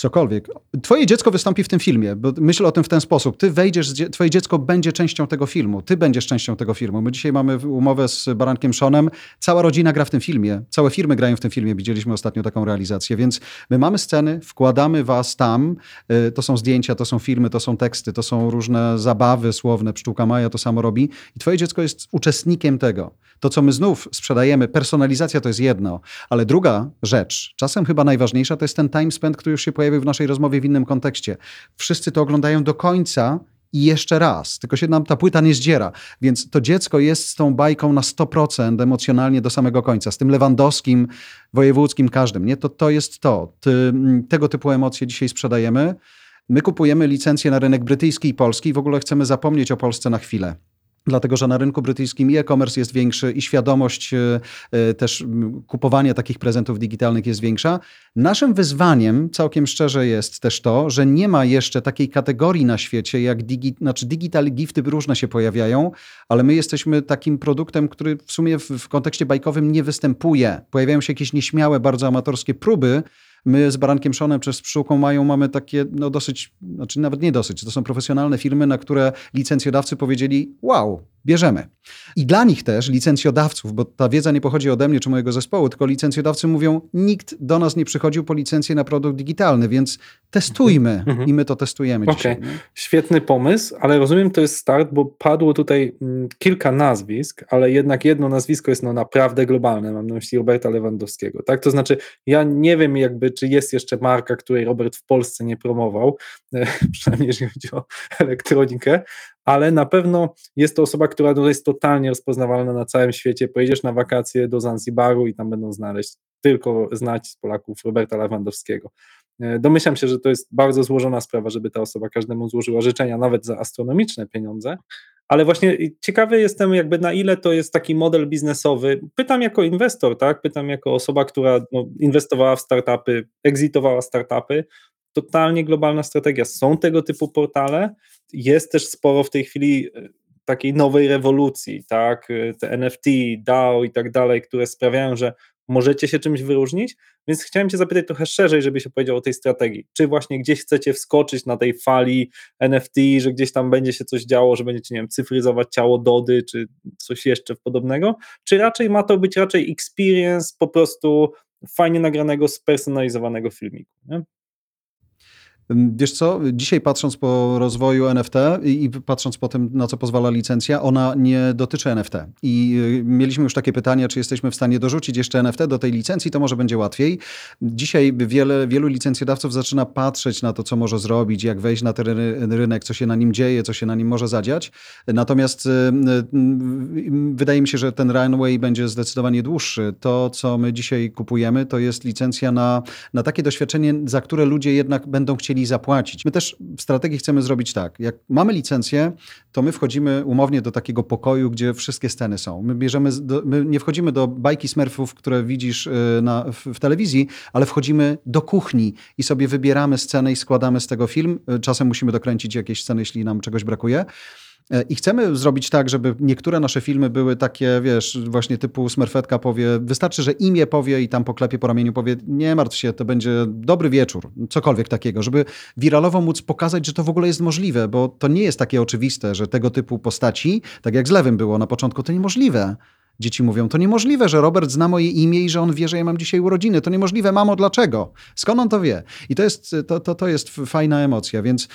cokolwiek. Twoje dziecko wystąpi w tym filmie, bo myśl o tym w ten sposób. Ty wejdziesz, twoje dziecko będzie częścią tego filmu. Ty będziesz częścią tego filmu. My dzisiaj mamy umowę z Barankiem Seanem. Cała rodzina gra w tym filmie. Całe firmy grają w tym filmie. Widzieliśmy ostatnio taką realizację. Więc my mamy sceny, wkładamy was tam. Y, to są zdjęcia, to są filmy, to są teksty, to są różne zabawy słowne. Pszczółka Maja to samo robi. I twoje dziecko jest uczestnikiem tego. To, co my znów sprzedajemy, personalizacja to jest jedno, ale druga rzecz, czasem chyba najważniejsza, to jest ten time spend, który już się pojawił w naszej rozmowie w innym kontekście. Wszyscy to oglądają do końca i jeszcze raz, tylko się nam ta płyta nie zdziera. Więc to dziecko jest z tą bajką na 100% emocjonalnie do samego końca. Z tym Lewandowskim, wojewódzkim, każdym. Nie? To, to jest to. Ty, tego typu emocje dzisiaj sprzedajemy. My kupujemy licencję na rynek brytyjski i polski i w ogóle chcemy zapomnieć o Polsce na chwilę dlatego że na rynku brytyjskim e-commerce jest większy i świadomość e, e, też kupowania takich prezentów digitalnych jest większa. Naszym wyzwaniem, całkiem szczerze, jest też to, że nie ma jeszcze takiej kategorii na świecie, jak digi, znaczy digital gifty różne się pojawiają, ale my jesteśmy takim produktem, który w sumie w, w kontekście bajkowym nie występuje. Pojawiają się jakieś nieśmiałe, bardzo amatorskie próby, My z Barankiem Szonem przez Pszczółką Mają mamy takie no dosyć, znaczy nawet nie dosyć, to są profesjonalne firmy, na które licencjodawcy powiedzieli wow, bierzemy. I dla nich też, licencjodawców, bo ta wiedza nie pochodzi ode mnie czy mojego zespołu, tylko licencjodawcy mówią, nikt do nas nie przychodził po licencję na produkt digitalny, więc testujmy mhm. i my to testujemy okay. dzisiaj. Świetny pomysł, ale rozumiem, to jest start, bo padło tutaj mm, kilka nazwisk, ale jednak jedno nazwisko jest no naprawdę globalne, mam na myśli Roberta Lewandowskiego, tak? To znaczy, ja nie wiem jakby, czy jest jeszcze marka, której Robert w Polsce nie promował, [LAUGHS] przynajmniej jeżeli chodzi o elektronikę, ale na pewno jest to osoba, która jest totalnie rozpoznawalna na całym świecie. Pojedziesz na wakacje do Zanzibaru i tam będą znaleźć tylko znać z Polaków Roberta Lewandowskiego. E, domyślam się, że to jest bardzo złożona sprawa, żeby ta osoba każdemu złożyła życzenia, nawet za astronomiczne pieniądze, ale właśnie ciekawy jestem, jakby na ile to jest taki model biznesowy. Pytam jako inwestor, tak? Pytam jako osoba, która no, inwestowała w startupy, exitowała startupy. Totalnie globalna strategia. Są tego typu portale, jest też sporo w tej chwili e, takiej nowej rewolucji, tak, e, te NFT, DAO i tak dalej, które sprawiają, że możecie się czymś wyróżnić, więc chciałem Cię zapytać trochę szerzej, żeby się powiedział o tej strategii. Czy właśnie gdzieś chcecie wskoczyć na tej fali NFT, że gdzieś tam będzie się coś działo, że będziecie, nie wiem, cyfryzować ciało Dody, czy coś jeszcze podobnego, czy raczej ma to być raczej experience po prostu fajnie nagranego, spersonalizowanego filmiku, nie? Wiesz co, dzisiaj patrząc po rozwoju NFT i patrząc po tym, na co pozwala licencja, ona nie dotyczy NFT. I y, mieliśmy już takie pytania, czy jesteśmy w stanie dorzucić jeszcze NFT do tej licencji, to może będzie łatwiej. Dzisiaj wiele, wielu licencjodawców zaczyna patrzeć na to, co może zrobić, jak wejść na ten rynek, co się na nim dzieje, co się na nim może zadziać. Natomiast y, y, wydaje mi się, że ten runway będzie zdecydowanie dłuższy. To, co my dzisiaj kupujemy, to jest licencja na, na takie doświadczenie, za które ludzie jednak będą chcieli zapłacić. My też w strategii chcemy zrobić tak, jak mamy licencję, to my wchodzimy umownie do takiego pokoju, gdzie wszystkie sceny są. My bierzemy, do, my nie wchodzimy do bajki smurfów, które widzisz y, na, w, w, telewizji, ale wchodzimy do kuchni i sobie wybieramy scenę i składamy z tego film. Y, czasem musimy dokręcić jakieś sceny, jeśli nam czegoś brakuje. E, I chcemy zrobić tak, żeby niektóre nasze filmy były takie, wiesz, właśnie typu Smurfetka powie, wystarczy, że imię powie i tam poklepie po ramieniu, powie, nie martw się, to będzie dobry wieczór, cokolwiek takiego, żeby wiralowo móc pokazać, że to w ogóle jest możliwe, bo to nie jest takie oczywiste, że tego typu postaci, tak jak z Lewym było na początku, to niemożliwe. Dzieci mówią, to niemożliwe, że Robert zna moje imię i że on wie, że ja mam dzisiaj urodziny. To niemożliwe, mamo, dlaczego? Skąd on to wie? I to jest, to, to, to jest fajna emocja, więc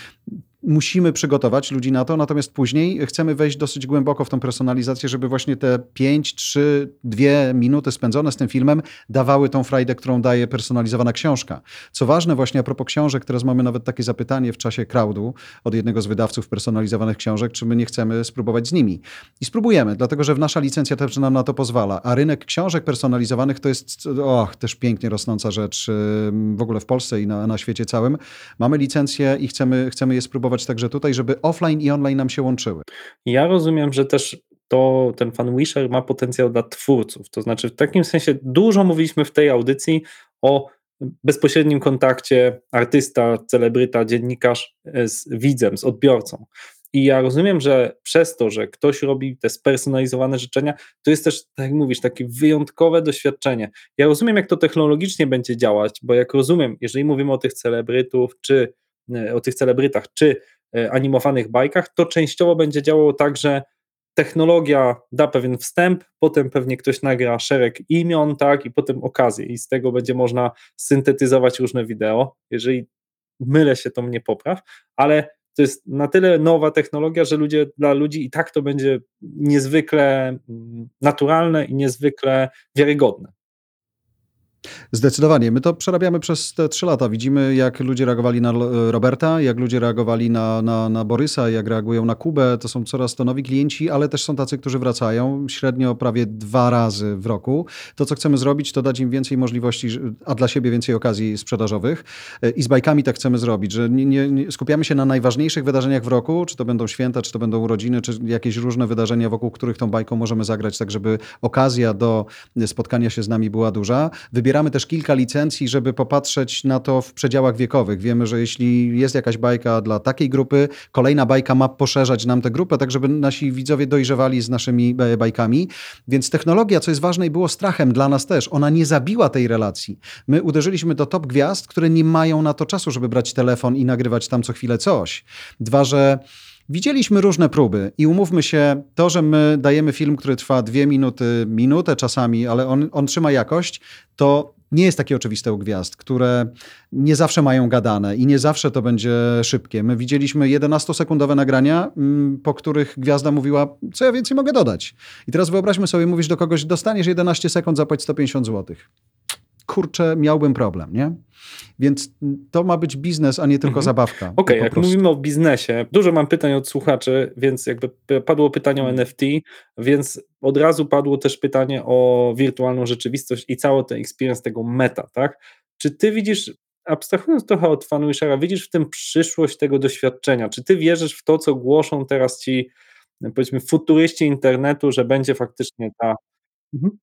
musimy przygotować ludzi na to, natomiast później chcemy wejść dosyć głęboko w tą personalizację, żeby właśnie te 5, 3, 2 minuty spędzone z tym filmem dawały tą frajdę, którą daje personalizowana książka. Co ważne właśnie a propos książek, teraz mamy nawet takie zapytanie w czasie crowdu od jednego z wydawców personalizowanych książek, czy my nie chcemy spróbować z nimi. I spróbujemy, dlatego że nasza licencja też nam na to pozwala, a rynek książek personalizowanych to jest och, też pięknie rosnąca rzecz w ogóle w Polsce i na, na świecie całym. Mamy licencję i chcemy, chcemy je spróbować także tutaj, żeby offline i online nam się łączyły. Ja rozumiem, że też to ten fanwisher ma potencjał dla twórców. To znaczy, w takim sensie dużo mówiliśmy w tej audycji o bezpośrednim kontakcie artysta, celebryta, dziennikarz e, z widzem, z odbiorcą. I ja rozumiem, że przez to, że ktoś robi te spersonalizowane życzenia, to jest też, tak jak mówisz, takie wyjątkowe doświadczenie. Ja rozumiem, jak to technologicznie będzie działać, bo jak rozumiem, jeżeli mówimy o tych celebrytów, czy o tych celebrytach, czy e, animowanych bajkach, to częściowo będzie działało tak, że technologia da pewien wstęp, potem pewnie ktoś nagra szereg imion, tak, i potem okazję, i z tego będzie można syntetyzować różne wideo. Jeżeli mylę się, to mnie popraw, ale to jest na tyle nowa technologia, że ludzie, dla ludzi i tak to będzie niezwykle mm, naturalne i niezwykle wiarygodne. Zdecydowanie. My to przerabiamy przez te trzy lata. Widzimy, jak ludzie reagowali na Roberta, jak ludzie reagowali na, na, na Borysa, jak reagują na Kubę. To są coraz to nowi klienci, ale też są tacy, którzy wracają średnio prawie dwa razy w roku. To, co chcemy zrobić, to dać im więcej możliwości, a dla siebie więcej okazji sprzedażowych. I z bajkami tak chcemy zrobić, że nie, nie skupiamy się na najważniejszych wydarzeniach w roku, czy to będą święta, czy to będą urodziny, czy jakieś różne wydarzenia, wokół których tą bajką możemy zagrać, tak żeby okazja do spotkania się z nami była duża. Wybieramy Wybieramy też kilka licencji, żeby popatrzeć na to w przedziałach wiekowych. Wiemy, że jeśli jest jakaś bajka dla takiej grupy, kolejna bajka ma poszerzać nam tę grupę, tak żeby nasi widzowie dojrzewali z naszymi e, bajkami. Więc technologia, co jest ważne i było strachem dla nas też, ona nie zabiła tej relacji. My uderzyliśmy do top gwiazd, które nie mają na to czasu, żeby brać telefon i nagrywać tam co chwilę coś. Dwa, że Widzieliśmy różne próby i umówmy się, to, że my dajemy film, który trwa dwie minuty, minutę czasami, ale on, on trzyma jakość, to nie jest takie oczywiste u gwiazd, które nie zawsze mają gadane i nie zawsze to będzie szybkie. My widzieliśmy 11-sekundowe nagrania, mm, po których gwiazda mówiła, co ja więcej mogę dodać. I teraz wyobraźmy sobie, mówisz do kogoś, dostaniesz 11 sekund, zapłać 150 zł. Kurczę, miałbym problem, nie? Więc to ma być biznes, a nie tylko mhm. zabawka. Okej, okay, jak prostu. mówimy o biznesie, dużo mam pytań od słuchaczy, więc jakby padło pytanie o NFT, więc od razu padło też pytanie o wirtualną rzeczywistość i cały ten experience tego meta, tak? Czy ty widzisz, abstrahując trochę od Fanwishera, widzisz w tym przyszłość tego doświadczenia? Czy ty wierzysz w to, co głoszą teraz ci, powiedzmy, futuryści internetu, że będzie faktycznie ta... Mhm.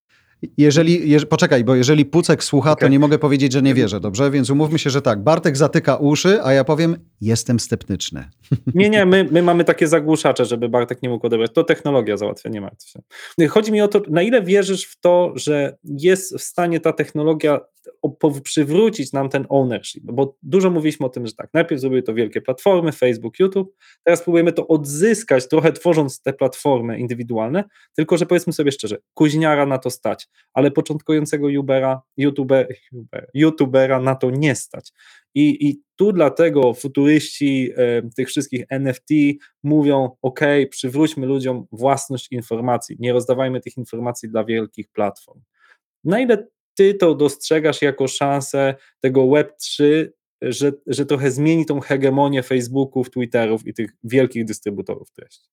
Jeżeli, je, poczekaj, bo jeżeli Pucek słucha, okay. to nie mogę powiedzieć, że nie wierzę, dobrze? Więc umówmy się, że tak, Bartek zatyka uszy, a ja powiem, jestem sceptyczny. [LAUGHS] Nie, nie, my, my mamy takie zagłuszacze, żeby Bartek nie mógł odebrać. To technologia załatwia, nie martw się. Chodzi mi o to, na ile wierzysz w to, że jest w stanie ta technologia przywrócić nam ten ownership, bo dużo mówiliśmy o tym, że tak, najpierw zrobiły to wielkie platformy, Facebook, YouTube, teraz próbujemy to odzyskać, trochę tworząc te platformy indywidualne, tylko że powiedzmy sobie szczerze, kuźniara na to stać, ale początkującego Ubera, YouTuber, YouTubera na to nie stać. I, I tu dlatego futuryści e, tych wszystkich NFT mówią: OK, przywróćmy ludziom własność informacji, nie rozdawajmy tych informacji dla wielkich platform. Na ile ty to dostrzegasz jako szansę tego Web3, że, że trochę zmieni tą hegemonię Facebooków, Twitterów i tych wielkich dystrybutorów treści?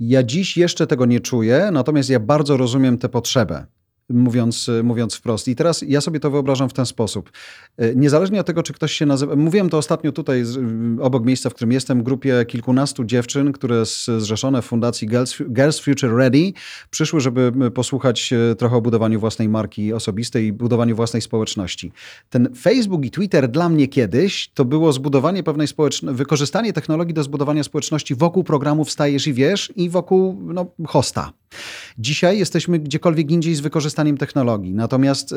Ja dziś jeszcze tego nie czuję, natomiast ja bardzo rozumiem tę potrzebę mówiąc, mówiąc wprost. I teraz ja sobie to wyobrażam w ten sposób. E, niezależnie od tego, czy ktoś się nazywa. Mówiłem to ostatnio tutaj, obok miejsca, w którym jestem, grupie kilkunastu dziewczyn, które zrzeszone w fundacji Girls, Girls Future Ready przyszły, żeby posłuchać e, trochę o budowaniu własnej marki osobistej i budowaniu własnej społeczności. Ten Facebook i Twitter dla mnie kiedyś to było zbudowanie pewnej społeczności, wykorzystanie technologii do zbudowania społeczności wokół programów Stajesz i Wiesz i wokół no, hosta. Dzisiaj jesteśmy gdziekolwiek indziej z wykorzystaniem technologii. Natomiast e,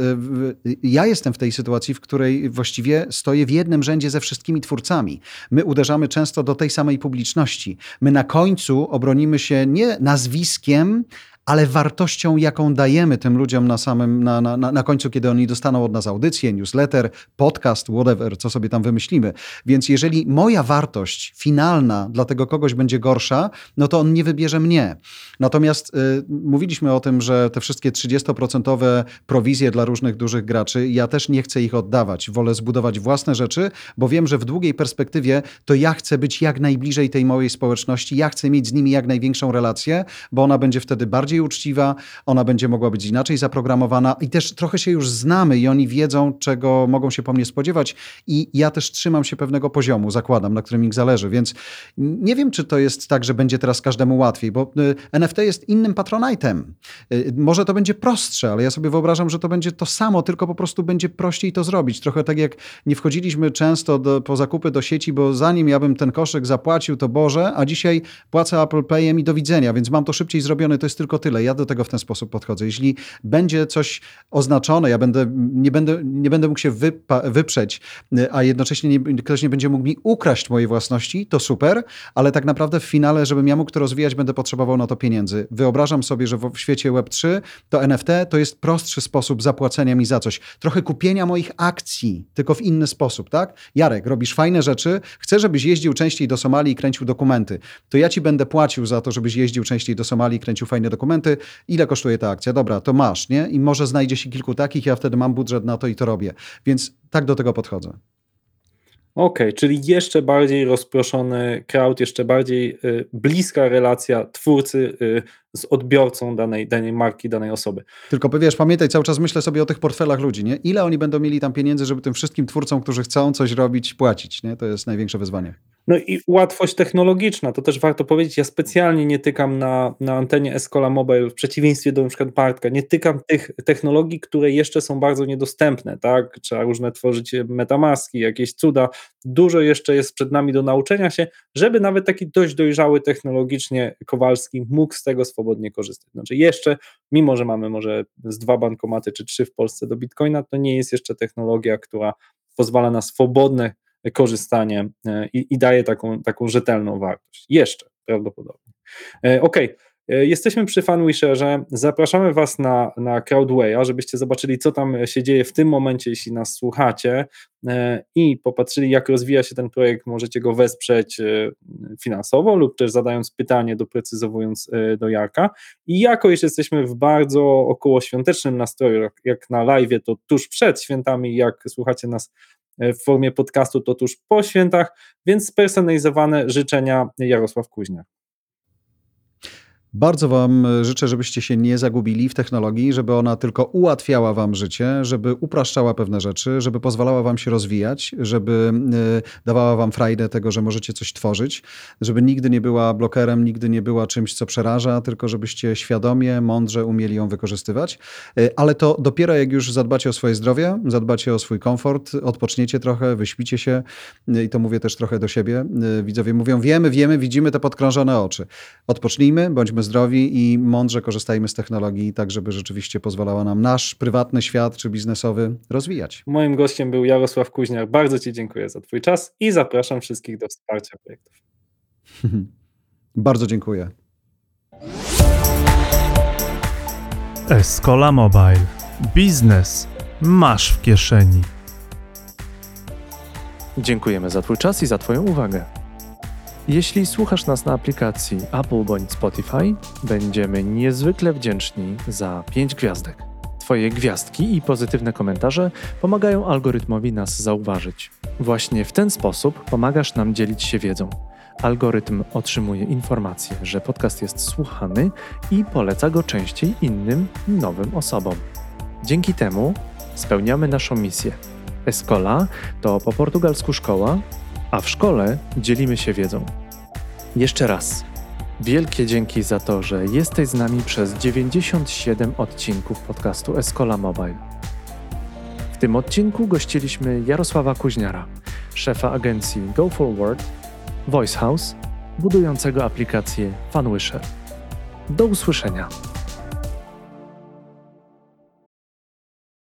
ja jestem w tej sytuacji, w której właściwie stoję w jednym rzędzie ze wszystkimi twórcami. My uderzamy często do tej samej publiczności. My na końcu obronimy się nie nazwiskiem, ale wartością, jaką dajemy tym ludziom na samym, na, na, na końcu, kiedy oni dostaną od nas audycję, newsletter, podcast, whatever, co sobie tam wymyślimy. Więc jeżeli moja wartość finalna dla tego kogoś będzie gorsza, no to on nie wybierze mnie. Natomiast y, mówiliśmy o tym, że te wszystkie 30% prowizje dla różnych dużych graczy, ja też nie chcę ich oddawać. Wolę zbudować własne rzeczy, bo wiem, że w długiej perspektywie to ja chcę być jak najbliżej tej mojej społeczności, ja chcę mieć z nimi jak największą relację, bo ona będzie wtedy bardziej bardziej uczciwa, ona będzie mogła być inaczej zaprogramowana i też trochę się już znamy i oni wiedzą, czego mogą się po mnie spodziewać i ja też trzymam się pewnego poziomu, zakładam, na którym ich zależy, więc nie wiem, czy to jest tak, że będzie teraz każdemu łatwiej, bo y, NFT jest innym patronajtem. Y, może to będzie prostsze, ale ja sobie wyobrażam, że to będzie to samo, tylko po prostu będzie prościej to zrobić. Trochę tak jak nie wchodziliśmy często do, po zakupy do sieci, bo zanim ja bym ten koszyk zapłacił, to Boże, a dzisiaj płacę Apple Payem i do widzenia, więc mam to szybciej zrobione, to jest tylko tyle. Ja do tego w ten sposób podchodzę. Jeśli będzie coś oznaczone, ja będę, nie, będę, nie będę mógł się wypa- wyprzeć, a jednocześnie nie, ktoś nie będzie mógł mi ukraść mojej własności, to super, ale tak naprawdę w finale, żebym ja mógł to rozwijać, będę potrzebował na to pieniędzy. Wyobrażam sobie, że w świecie Web3 to NFT to jest prostszy sposób zapłacenia mi za coś. Trochę kupienia moich akcji, tylko w inny sposób, tak? Jarek, robisz fajne rzeczy, chcę, żebyś jeździł częściej do Somalii i kręcił dokumenty. To ja ci będę płacił za to, żebyś jeździł częściej do Somalii i kręcił fajne dokumenty. Ile kosztuje ta akcja? Dobra, to masz, nie? I może znajdzie się kilku takich, ja wtedy mam budżet na to i to robię. Więc tak do tego podchodzę. Okej, okay, czyli jeszcze bardziej rozproszony crowd, jeszcze bardziej y, bliska relacja twórcy y, z odbiorcą danej, danej marki, danej osoby. Tylko wiesz, pamiętaj, cały czas myślę sobie o tych portfelach ludzi, nie? Ile oni będą mieli tam pieniędzy, żeby tym wszystkim twórcom, którzy chcą coś robić, płacić, nie? To jest największe wyzwanie. No i łatwość technologiczna, to też warto powiedzieć, ja specjalnie nie tykam na, na antenie Escola Mobile, w przeciwieństwie do np. Bartka, nie tykam tych technologii, które jeszcze są bardzo niedostępne, tak? Trzeba różne tworzyć metamaski, jakieś cuda, dużo jeszcze jest przed nami do nauczenia się, żeby nawet taki dość dojrzały technologicznie Kowalski mógł z tego swobodnie korzystać. Znaczy jeszcze, mimo że mamy może z dwa bankomaty czy trzy w Polsce do Bitcoina, to nie jest jeszcze technologia, która pozwala na swobodne korzystanie e, i, i daje taką, taką rzetelną wartość. Jeszcze prawdopodobnie. E, ok. E, jesteśmy przy FunWisherze. Zapraszamy Was na, na Crowdwaya, żebyście zobaczyli, co tam się dzieje w tym momencie, jeśli nas słuchacie i popatrzyli, jak rozwija się ten projekt. Możecie go wesprzeć finansowo lub też zadając pytanie, doprecyzowując do Jarka. I jako już jesteśmy w bardzo okołoświątecznym nastroju, jak na live, to tuż przed świętami, jak słuchacie nas w formie podcastu, to tuż po świętach, więc spersonalizowane życzenia Jarosław Kuźniak. Bardzo Wam e, życzę, żebyście się nie zagubili w technologii, żeby ona tylko ułatwiała Wam życie, żeby upraszczała pewne rzeczy, żeby pozwalała Wam się rozwijać, żeby e, dawała Wam frajdę tego, że możecie coś tworzyć, żeby nigdy nie była blokerem, nigdy nie była czymś, co przeraża, tylko żebyście świadomie, mądrze umieli ją wykorzystywać. E, ale to dopiero jak już zadbacie o swoje zdrowie, zadbacie o swój komfort, odpoczniecie trochę, wyśpicie się i to mówię też trochę do siebie. Widzowie mówią, wiemy, wiemy, widzimy te podkrążone oczy. Odpocznijmy, bądźmy bądźmy zdrowi i mądrze korzystajmy z technologii, tak żeby rzeczywiście pozwalała nam nasz prywatny świat czy biznesowy rozwijać. Moim gościem był Jarosław Kuźniak. Bardzo Ci dziękuję za Twój czas i zapraszam wszystkich do wsparcia projektów. [LAUGHS] Bardzo dziękuję. Escola Mobile. Biznes masz w kieszeni. Dziękujemy za Twój czas i za Twoją uwagę. Jeśli słuchasz nas na aplikacji Apple bądź Spotify, będziemy niezwykle wdzięczni za 5 gwiazdek. Twoje gwiazdki i pozytywne komentarze pomagają algorytmowi nas zauważyć. Właśnie w ten sposób pomagasz nam dzielić się wiedzą. Algorytm otrzymuje informację, że podcast jest słuchany i poleca go częściej innym, nowym osobom. Dzięki temu spełniamy naszą misję. Escola to po portugalsku szkoła, a w szkole dzielimy się wiedzą. Jeszcze raz. Wielkie dzięki za to, że jesteś z nami przez 97 odcinków podcastu Escola Mobile. W tym odcinku gościliśmy Jarosława Kuźniara, szefa agencji Go Forward, Voice House, budującego aplikację Funwisher. Do usłyszenia.